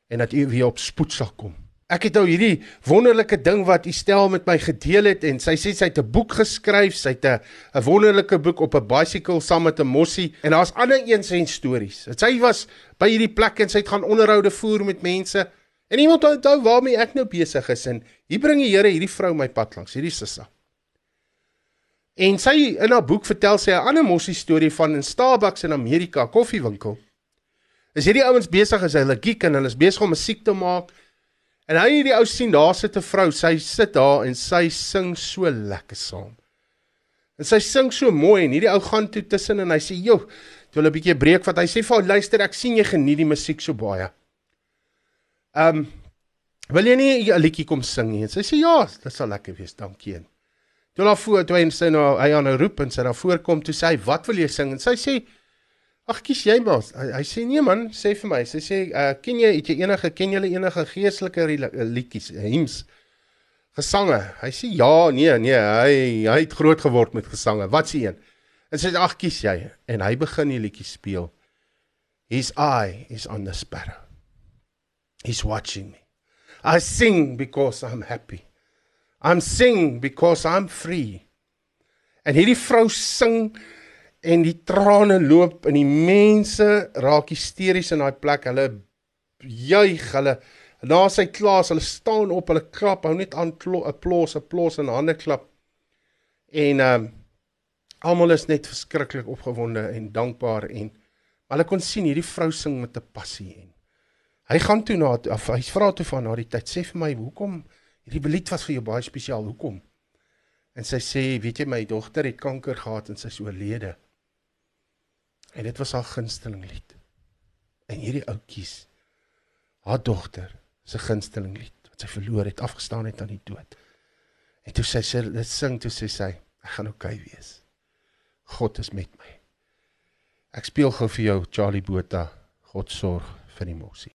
en dat u weer op spoed sal kom. Ek het nou hierdie wonderlike ding wat u stel met my gedeel het en sy sê sy het 'n boek geskryf, sy het 'n wonderlike boek op 'n bicycle saam met 'n mossie en daar's ander eens en stories. Sy was by hierdie plek en sy het gaan onderhoude voer met mense en iemand onthou waarmee ek nou besig is en hier bring die Here hierdie vrou my pad langs, hierdie sissa. En sy in haar boek vertel sy 'n ander mossie storie van 'n Starbucks in Amerika, koffiewinkel. Is hierdie ouens besig as hulle geek en hulle is besig om musiek te maak. En hy hierdie ou sien daar sit 'n vrou, sy sit daar en sy sing so lekker saam. En sy sing so mooi en hierdie ou gaan toe tussen en hy sê, "Jo, toe hulle 'n bietjie breek wat hy sê vir haar, luister, ek sien jy geniet die musiek so baie." Ehm um, wil jy nie 'n liedjie kom sing nie? En sy sê, "Ja, dit sal lekker wees, dankie." En toe daar voor toe hy sy nou hy aan 'n roep en sy daar voorkom toe sê hy, "Wat wil jy sing?" En sy sê, Ag kies jy maar. Hy, hy sê nee man, sê vir my. Sy sê uh, ken jy het jy enige ken julle enige geestelike liedjies, hymns, gesange? Hy sê ja, nee, nee, hy hy het groot geword met gesange. Wat sê een? En sy sê ag kies jy en hy begin die liedjie speel. His eye is on the sparrow. He's watching me. I sing because I'm happy. I'm sing because I'm free. En hierdie vrou sing en die trane loop en die mense raak hysteries in daai plek. Hulle juig, hulle na sy klaas, hulle staan op, hulle klap, hou net aan 'n applaus, applaus en hande klap. En ehm um, almal is net verskriklik opgewonde en dankbaar en hulle kon sien hierdie vrou sing met 'n passie en hy gaan toe na of hy vra toe van na die tyd sê vir my hoekom hierdie lied was vir jou baie spesiaal hoekom en sy sê weet jy my dogter het kanker gehad en sy is oorlede En dit was haar gunsteling lied. En hierdie ouetjies haar dogter se gunsteling lied wat sy verloor het, afgestaan het aan die dood. En toe sy sê dit sing toe sê sy, ek gaan oukei okay wees. God is met my. Ek speel gou vir jou Charlie Botha. God sorg vir die mosie.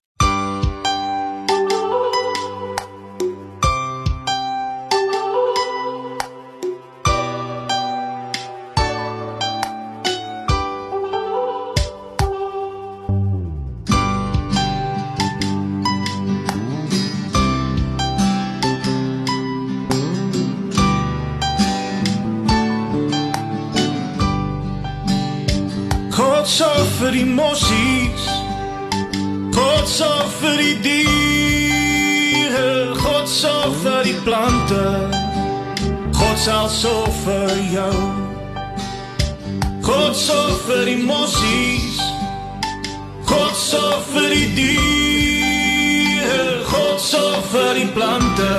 Vir die mossies. God sorg vir die diere. God sorg vir die plante. God sal sorg vir jou. God sorg vir die mossies. God sorg vir die diere. God sorg vir die plante.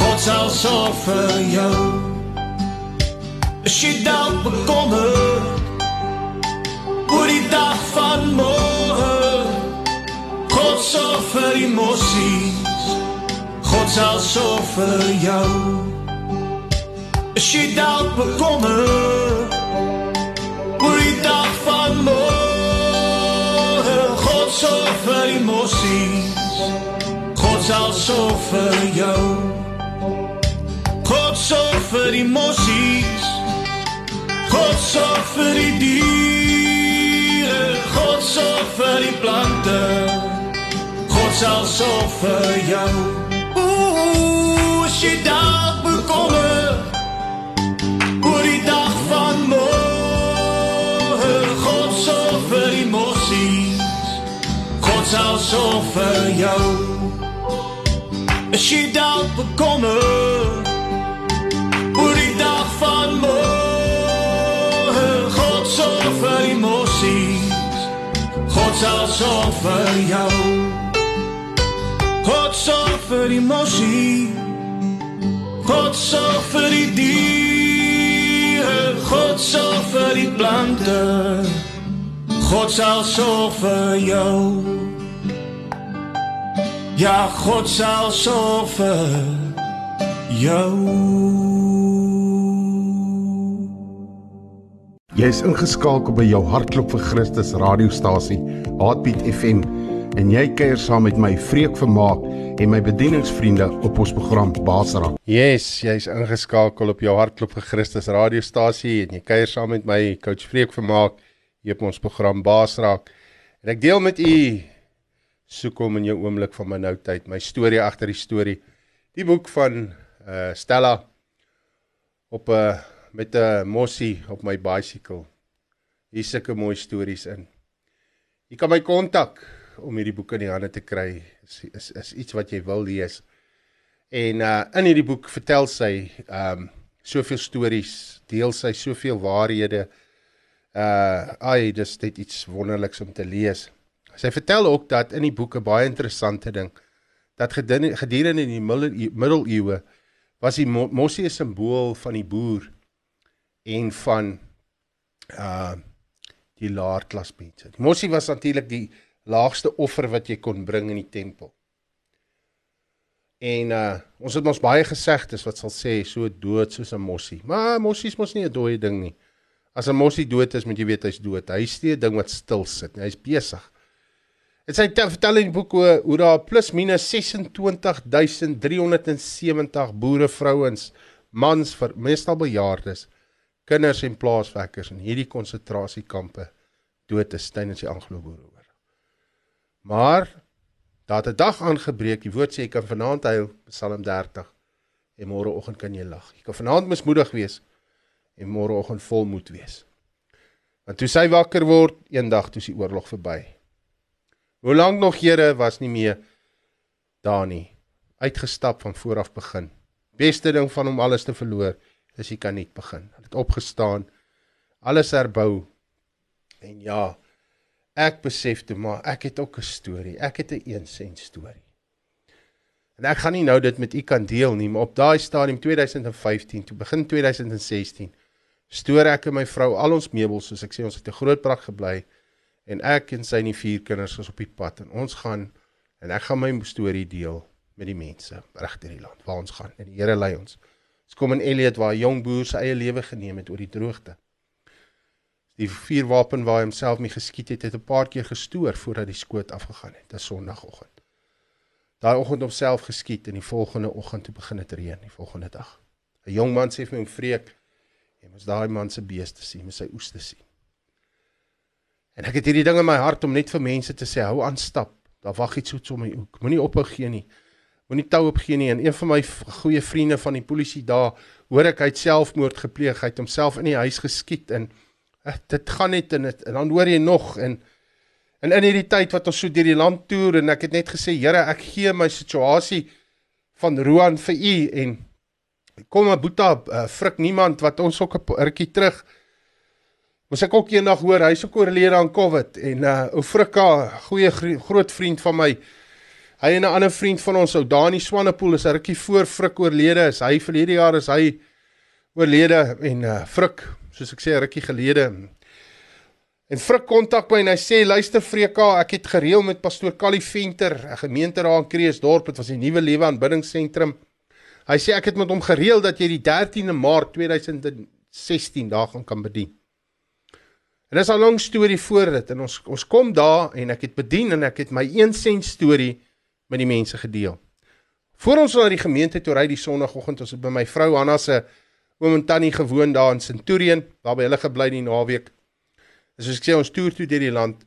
God sal sorg vir jou. As jy dalk bekommerd oor die dag van môre. God sorg vir die mossies. God sal sorg vir jou. As jy dalk bekommer oor die dag van môre. God sorg vir die mossies. God sal sorg vir jou. God sorg vir die mossies. God sorg vir die diere, God sorg vir die plante. God sal sorg vir jou. Ooh, as jy dalk bekommer oor die dag van môre, God sorg vir die mossies. God sal sorg vir jou. As jy dalk bekommer God sal sorg vir jou. God sorg vir die mossie. God sorg vir die diere. God sorg vir die plante. God sal sorg vir jou. Ja, God sal sorg vir jou. Jy is ingeskakel by jou hartklop vir Christus radiostasie, Heartbeat FM, en jy kuier saam met my Freek Vermaak en my bedieningsvriende op ons program Basara. Yes, jy's ingeskakel op jou hartklop vir Christus radiostasie en jy kuier saam met my coach Freek Vermaak hier op ons program Basara. En ek deel met u soek hom in jou oomblik van my nou tyd, my storie agter die storie. Die boek van uh Stella op 'n uh, met 'n mossie op my bicycle. Hier sulke mooi stories in. Jy kan my kontak om hierdie boek in die hande te kry. Is is, is iets wat jy wil lees. En uh in hierdie boek vertel sy um soveel stories, deel sy soveel waarhede. Uh ai, dis net iets wonderliks om te lees. Sy vertel ook dat in die boek 'n baie interessante ding dat gedurende in die middeleeue was die mossie 'n simbool van die boer en van uh die laer klas mense. Die mossie was natuurlik die laagste offer wat jy kon bring in die tempel. En uh ons het ons baie gesegdes wat sal sê so dood soos 'n mossie. Maar mossie is mos nie 'n dooie ding nie. As 'n mossie dood is, moet jy weet hy's dood. Hy's nie 'n ding wat stil sit nie. Hy's besig. Dit sê vertel in die boek hoe, hoe daar plus minus 26370 boere vrouens, mans vir meestal bejaardes kinders en plaaswerkers in hierdie konsentrasiekampe dood is tydens die Anglo-Boereoorlog. Maar daar het 'n dag aangebreek, die woord sê jy kan vanaand huil, Psalm 30, en môreoggend kan jy lag. Jy kan vanaand mismoedig wees en môreoggend volmoed wees. Want toe sy wakker word, eendag toe is die oorlog verby. Hoe lank nog Here was nie meer daar nie. Uitgestap van vooraf begin. Beste ding van hom alles te verloor is hy kan net begin. Hy het opgestaan, alles herbou. En ja, ek besef toe maar ek het ook 'n storie. Ek het 'n een sent storie. En ek gaan nie nou dit met u kan deel nie, maar op daai stadium 2015 toe begin 2016 stoor ek en my vrou al ons meubels, soos ek sê ons het 'n groot prak gebly en ek en sy en die vier kinders is op die pad en ons gaan en ek gaan my storie deel met die mense regter die land waar ons gaan en die Here lei ons. Ons kom in Elliot waar 'n jong boer sy eie lewe geneem het oor die droogte. Die vuurwapen waar hy homself mee geskiet het, het 'n paar keer gestoor voordat die skoot afgegaan het. Dis Sondagoggend. Daai oggend homself geskiet en die volgende oggend toe begin dit reën, die volgende dag. 'n Jong man sê vir my om vreek, jy moet daai man se beeste sien, moet sy oes te sien. En ek het hierdie ding in my hart om net vir mense te sê, hou aan stap. Daar wag iets soets om my hoek. Moenie ophou gee nie moenie tou opgee nie. En een van my goeie vriende van die polisie daar hoor ek hy het selfmoord gepleeg. Hy het homself in die huis geskiet en uh, dit gaan net en, het, en dan hoor jy nog en en in hierdie tyd wat ons so deur die land toer en ek het net gesê Here ek gee my situasie van Roan vir u en kom maar Boeta uh, frik niemand wat ons ook 'n rukkie terug. Ons ek ook eendag hoor hy's ook oorlede aan Covid en uh ou Frikka goeie groot vriend van my Hy en 'n ander vriend van ons, ou Dani Swanepoel, is 'n rukkie voor Frik oorlede. Is hy vir hierdie jaar is hy oorlede en uh Frik, soos ek sê, 'n rukkie gelede. En Frik kontak my en hy sê, "Luister Freka, ek het gereël met pastoor Callie Venter, 'n gemeenteraad in Kreeusdorp, dit was die nuwe lewe aanbiddingsentrum. Hy sê ek het met hom gereël dat jy die 13de Maart 2016 daar gaan kan bedien." En dis 'n lang storie voor dit en ons ons kom daar en ek het bedien en ek het my 1 sent storie met die mense gedeel. Voor ons na die gemeente toe ry die sonoggend, ons het by my vrou Hanna se oom en tannie gewoon daar in Centurion, waar by hulle gebly die naweek. En soos ek sê, ons toer toe deur die land.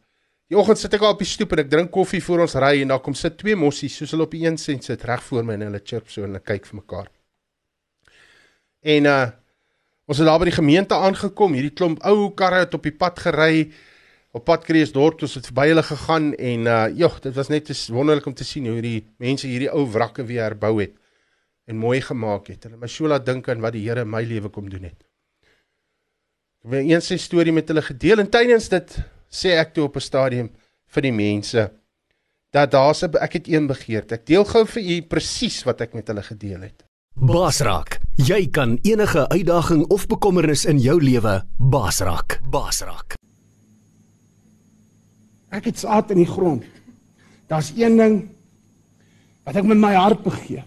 Die oggend sit ek al op die stoep en ek drink koffie voor ons ry en daar kom sit twee mossies soos hulle op die een sent sit reg voor my en hulle chirp so en hulle kyk vir mekaar. En uh ons het daar by die gemeente aangekom, hierdie klomp ou karre het op die pad gery op pad Kreeusdorp toe het verby hulle gegaan en uh joh, dit was net wonderlik om te sien hoe die mense hierdie ou wrakke weer herbou het en mooi gemaak het. Hulle my so laat dink aan wat die Here in my lewe kom doen het. Ek het een se storie met hulle gedeel en tydens dit sê ek toe op 'n stadium vir die mense dat daar's 'n ek het een begeerte. Ek deel gou vir u presies wat ek met hulle gedeel het. Basrak, jy kan enige uitdaging of bekommernis in jou lewe basrak. Basrak. Ek het saad in die grond. Daar's een ding wat ek met my hart begeer.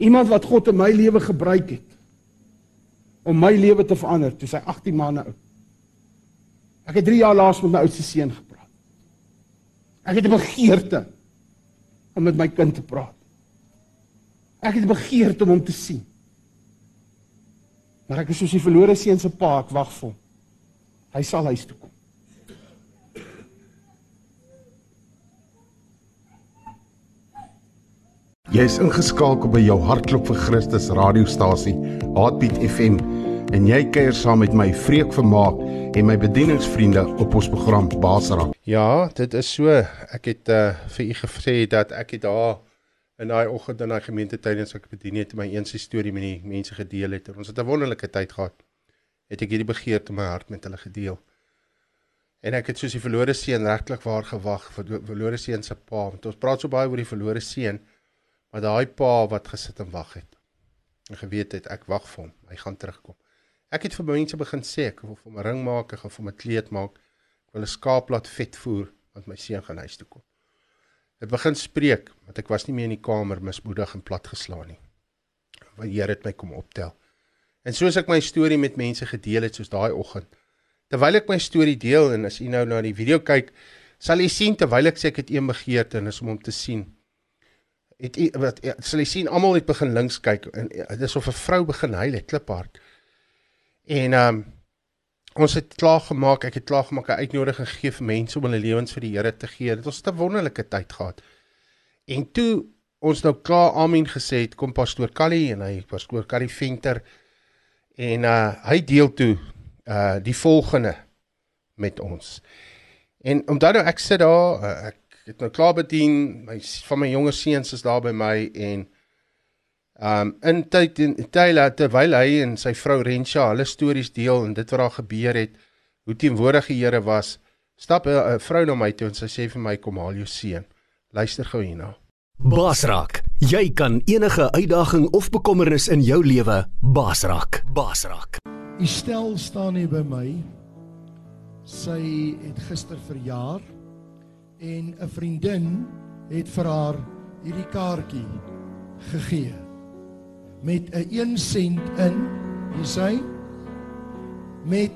Iemand wat God in my lewe gebruik het om my lewe te verander toe sy 18 maande oud. Ek het 3 jaar laas met my oudste seun gepraat. Ek het 'n begeerte om met my kind te praat. Ek het 'n begeerte om hom te sien. Maar ek is soos die verlore seun se pa, ek wag vir hom. Hy sal huis toe kom. Jy is ingeskakel by jou hartklop vir Christus radiostasie, Heartbeat FM, en jy kuier saam met my Vreek Vermaak en my bedieningsvriende op ons program Basrak. Ja, dit is so. Ek het uh, vir u gesê dat ek het daar in daai oggend in daai gemeente tydens ek bedien het my eense storie met die mense gedeel het. Ons het 'n wonderlike tyd gehad. Het ek hierdie begeerte in my hart met hulle gedeel. En ek het soos die verlore seun regtig waar gewag vir verlore seun se pa. Want ons praat so baie oor die verlore seun, maar daai pa wat gesit en wag het. En geweet het ek wag vir hom. Hy gaan terugkom. Ek het vir mense begin sê ek wil vir hom 'n ring maak, ek gaan vir hom 'n kleed maak. Ek wil 'n skaap laat vet voer want my seun gaan huis toe kom. Dit begin spreek want ek was nie meer in die kamer mismoedig en platgeslaan nie. Want die Here het my kom optel. En soos ek my storie met mense gedeel het soos daai oggend, terwyl ek my storie deel en as u nou na die video kyk, sal u sien terwyl ek sê ek het een begeerte en is om hom te sien. Het u wat ja, sal u sien almal het begin links kyk en dit is of 'n vrou begin huil het kliphard. En ehm um, ons het klaar gemaak, ek het klaar gemaak 'n uitnodiging gegee vir mense om hulle lewens vir die Here te gee. Dit was 'n wonderlike tyd gehad. En toe ons nou klaar amen gesê het, kom pastoor Callie en hy pastoor Callie Venter en uh hy deel toe uh die volgende met ons. En omdat nou ek sit daar, uh, ek het nou klaar bedien, my van my jonger seuns is daar by my en Um in tyd en Taylor terwyl hy en sy vrou Rensha hulle stories deel en dit wat daar gebeur het, hoe teenwoordig die Here was, stap 'n vrou na my toe en sy sê vir my kom haal jou seun. Luister gou hierna. Basrak, jy kan enige uitdaging of bekommernis in jou lewe basrak. Basrak. U stel staan hier by my. Sy het gister verjaar en 'n vriendin het vir haar hierdie kaartjie gegee met 'n 1 sent in, jy sê met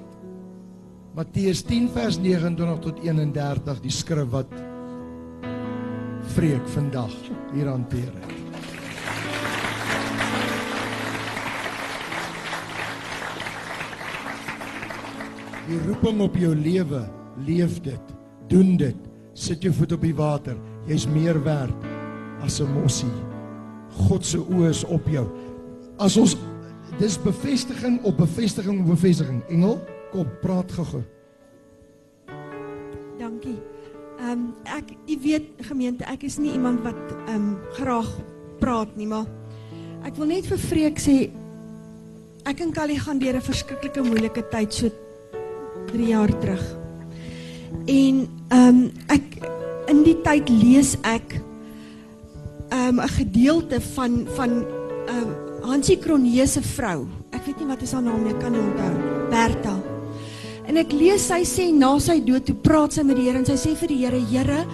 Matteus 10 vers 29 tot 31 die skrif wat vreek vandag hier hanteer het. Die roeping op jou lewe, leef dit, doen dit, sit jou voet op die water. Jy's meer werd as 'n mossie. God se oë is op jou as ons dis bevestiging op bevestiging op bevestiging. Engel, kom praat gou-gou. Dankie. Ehm um, ek u weet gemeente, ek is nie iemand wat ehm um, graag praat nie, maar ek wil net vir Freek sê ek en Callie gaan deur 'n verskriklike moeilike tyd so 3 jaar terug. En ehm um, ek in die tyd lees ek ehm um, 'n gedeelte van van ehm um, Hansie Kronje se vrou. Ek weet nie wat is haar naam nie, ek kan nie onthou. Bertha. En ek lees sy sê na sy dood toe praat sy met die Here en sy sê vir die Here, Here,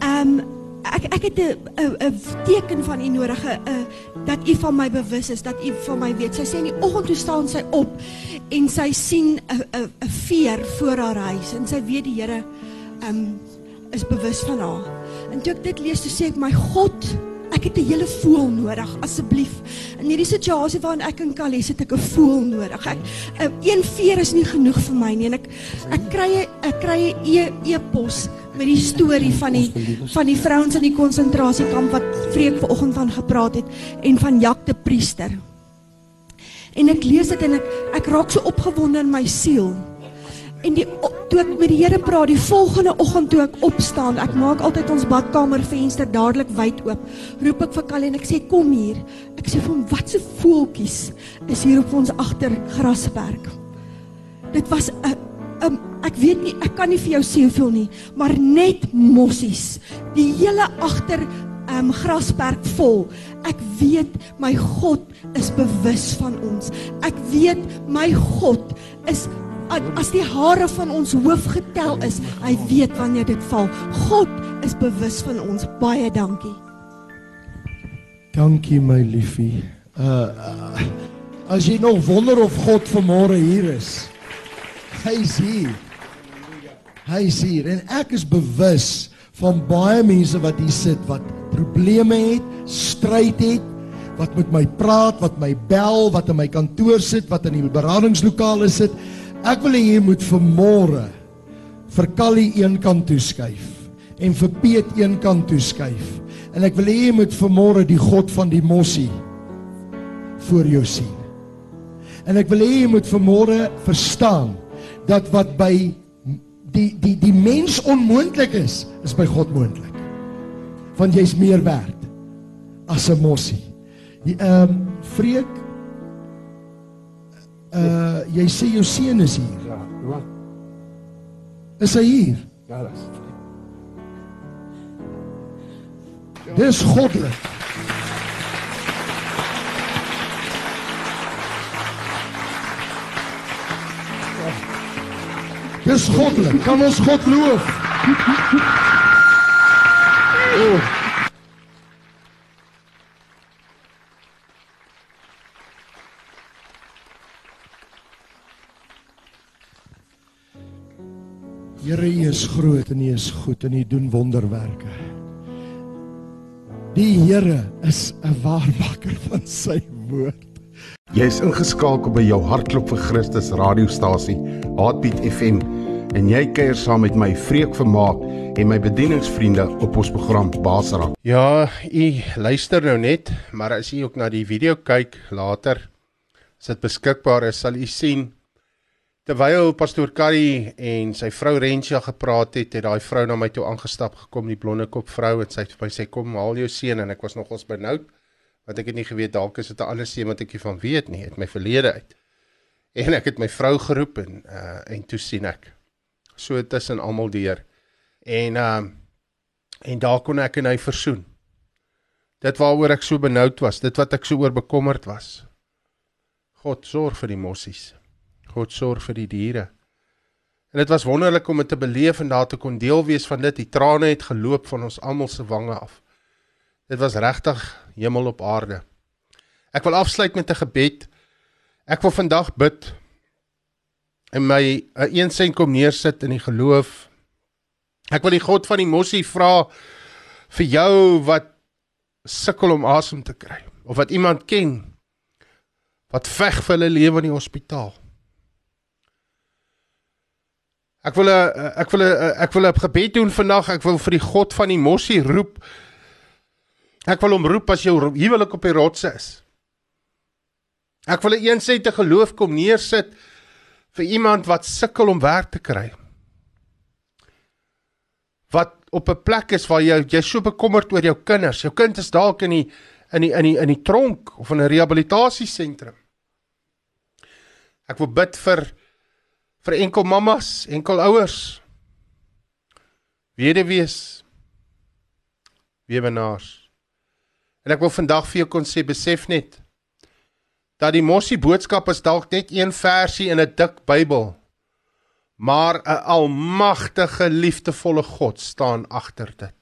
ehm um, ek ek het 'n 'n teken van u nodig, 'n dat u van my bewus is, dat u van my weet. Sy sê in die oggend toe staan sy op en sy sien 'n 'n veer voor haar huis en sy weet die Here um, is bewus van haar. En toe ek dit lees, toe sê ek my God, Ek het 'n hele voel nodig asseblief. In hierdie situasie waarin ek in Kalies het ek 'n voel nodig. Ek eh, een veer is nie genoeg vir my nie en ek ek kry ek kry 'n e e-pos met die storie van die van die vrouens in die konsentrasiekamp wat vreek vanoggend van gepraat het en van Jak die priester. En ek lees dit en ek ek raak so opgewonde in my siel. En die toe ek met die Here praat die volgende oggend toe ek opstaan, ek maak altyd ons badkamer venster dadelik wyd oop. Roep ek vir Callie en ek sê kom hier. Ek sê vir hom wat se voeltjies is hier op ons agter grasperk. Dit was 'n 'n ek weet nie, ek kan nie vir jou sê hoeveel nie, maar net mossies. Die hele agter um grasperk vol. Ek weet my God is bewus van ons. Ek weet my God is as die hare van ons hoof getel is, hy weet wanneer dit val. God is bewus van ons. Baie dankie. Dankie my liefie. Uh, uh As jy nog wonder of God vanmôre hier is. Hy's hier. Hy's hier en ek is bewus van baie mense wat hier sit wat probleme het, stryd het, wat met my praat, wat my bel, wat in my kantoor sit, wat in die beradingslokale sit. Ek wil hê jy moet vanmôre vir Callie een kant toe skuif en vir Piet een kant toe skuif. En ek wil hê jy moet vanmôre die God van die mossie voor jou sien. En ek wil hê jy moet vanmôre verstaan dat wat by die die die mens onmoontlik is, is by God moontlik. Want jy's meer werd as 'n mossie. Ehm um, Freek uh jy sê jou seun is hier. Ja, wat? Is hy hier? Ja, dis. Dis goddelik. Dis goddelik. Kan ons God loof? Oh. Here, U is groot en U is goed en U doen wonderwerke. Die Here is 'n waarmaker van sy woord. Jy's ingeskakel by jou hartklop vir Christus radiostasie, Heartbeat FM, en jy kuier saam met my Vreek Vermaak en my bedieningsvriende op ons program Basara. Ja, u luister nou net, maar as u ook na die video kyk later, as dit beskikbaar is, sal u sien terwyl pastoor Carrie en sy vrou Rensia gepraat het, het daai vrou na my toe aangestap gekom, die blonde kop vrou en sy het vir my sê kom haal jou seun en ek was nogals benoud want ek het nie geweet dalk is dit 'n ander seun wat ek nie van weet nie, het my verlede uit. (laughs) En ek het my vrou geroep en uh en toe sien ek so tussen almal deur. En uh en daar kon ek en hy versoen. Dit waaroor ek so benoud was, dit wat ek so oor bekommerd was. God sorg vir die mossies. God sorg vir die diere. En dit was wonderlik om dit te beleef en daar te kon deel wees van dit. Die trane het geloop van ons almal se wange af. Dit was regtig hemel op aarde. Ek wil afsluit met 'n gebed. Ek wil vandag bid en my 'n een sein kom neersit in die geloof. Ek wil die God van die mossie vra vir jou wat sukkel om asem te kry of wat iemand ken wat veg vir hulle lewe in die hospitaal. Ek wil 'n ek wil 'n ek wil 'n gebed doen vandag. Ek wil vir die God van die mossie roep. Ek wil hom roep as jou huwelik op die rots is. Ek wil 'n eensette geloof kom neersit vir iemand wat sukkel om werk te kry. Wat op 'n plek is waar jy jy so bekommerd oor jou kinders. Jou kind is dalk in die in die in die in die tronk of in 'n rehabilitasiesentrum. Ek wil bid vir vir enkel mammas, enkel ouers. Weduwees. Weewenaars. En ek wil vandag vir jou kon sê besef net dat die mossie boodskap is dalk net een versie in 'n dik Bybel. Maar 'n almagtige liefdevolle God staan agter dit.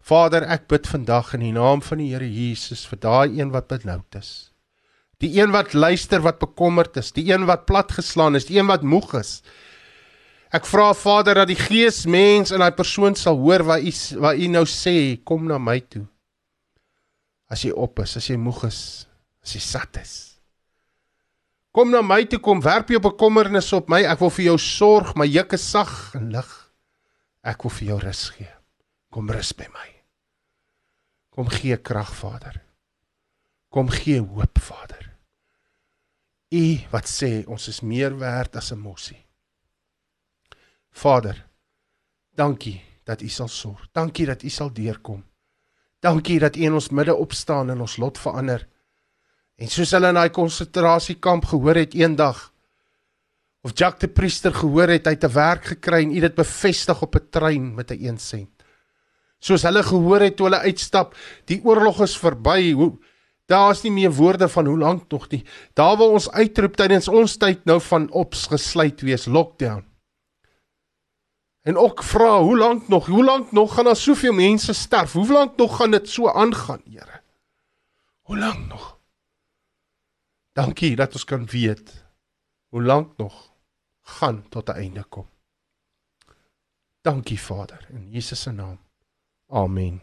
Vader, ek bid vandag in die naam van die Here Jesus vir daai een wat benoud is. Die een wat luister wat bekommerd is, die een wat platgeslaan is, die een wat moeg is. Ek vra Vader dat die Gees mens in daai persoon sal hoor wat u wat u nou sê, kom na my toe. As jy op is, as jy moeg is, as jy sat is. Kom na my toe, kom werp jou bekommernisse op my. Ek wil vir jou sorg, my juk is sag en lig. Ek wil vir jou rus gee. Kom rus by my. Kom gee krag, Vader. Kom gee hoop, Vader. U wat sê ons is meer werd as 'n mossie. Vader, dankie dat U sal sorg. Dankie dat U sal deurkom. Dankie dat U in ons midde opstaan en ons lot verander. En soos hulle in daai konsentrasiekamp gehoor het eendag of Jack die priester gehoor het hy het 'n werk gekry en U dit bevestig op 'n trein met 'n 1 sent. Soos hulle gehoor het toe hulle uitstap, die oorlog is verby. Hoe daar's nie meer woorde van hoe lank nog nie. Daar wil ons uitroep tydens ons tyd nou van opgesluit wees, lockdown. En ook vra, hoe lank nog? Hoe lank nog gaan daar soveel mense sterf? Hoe lank nog gaan dit so aangaan, Here? Hoe lank nog? Dankie dat ons kan weet hoe lank nog gaan tot 'n einde kom. Dankie Vader in Jesus se naam. Amen.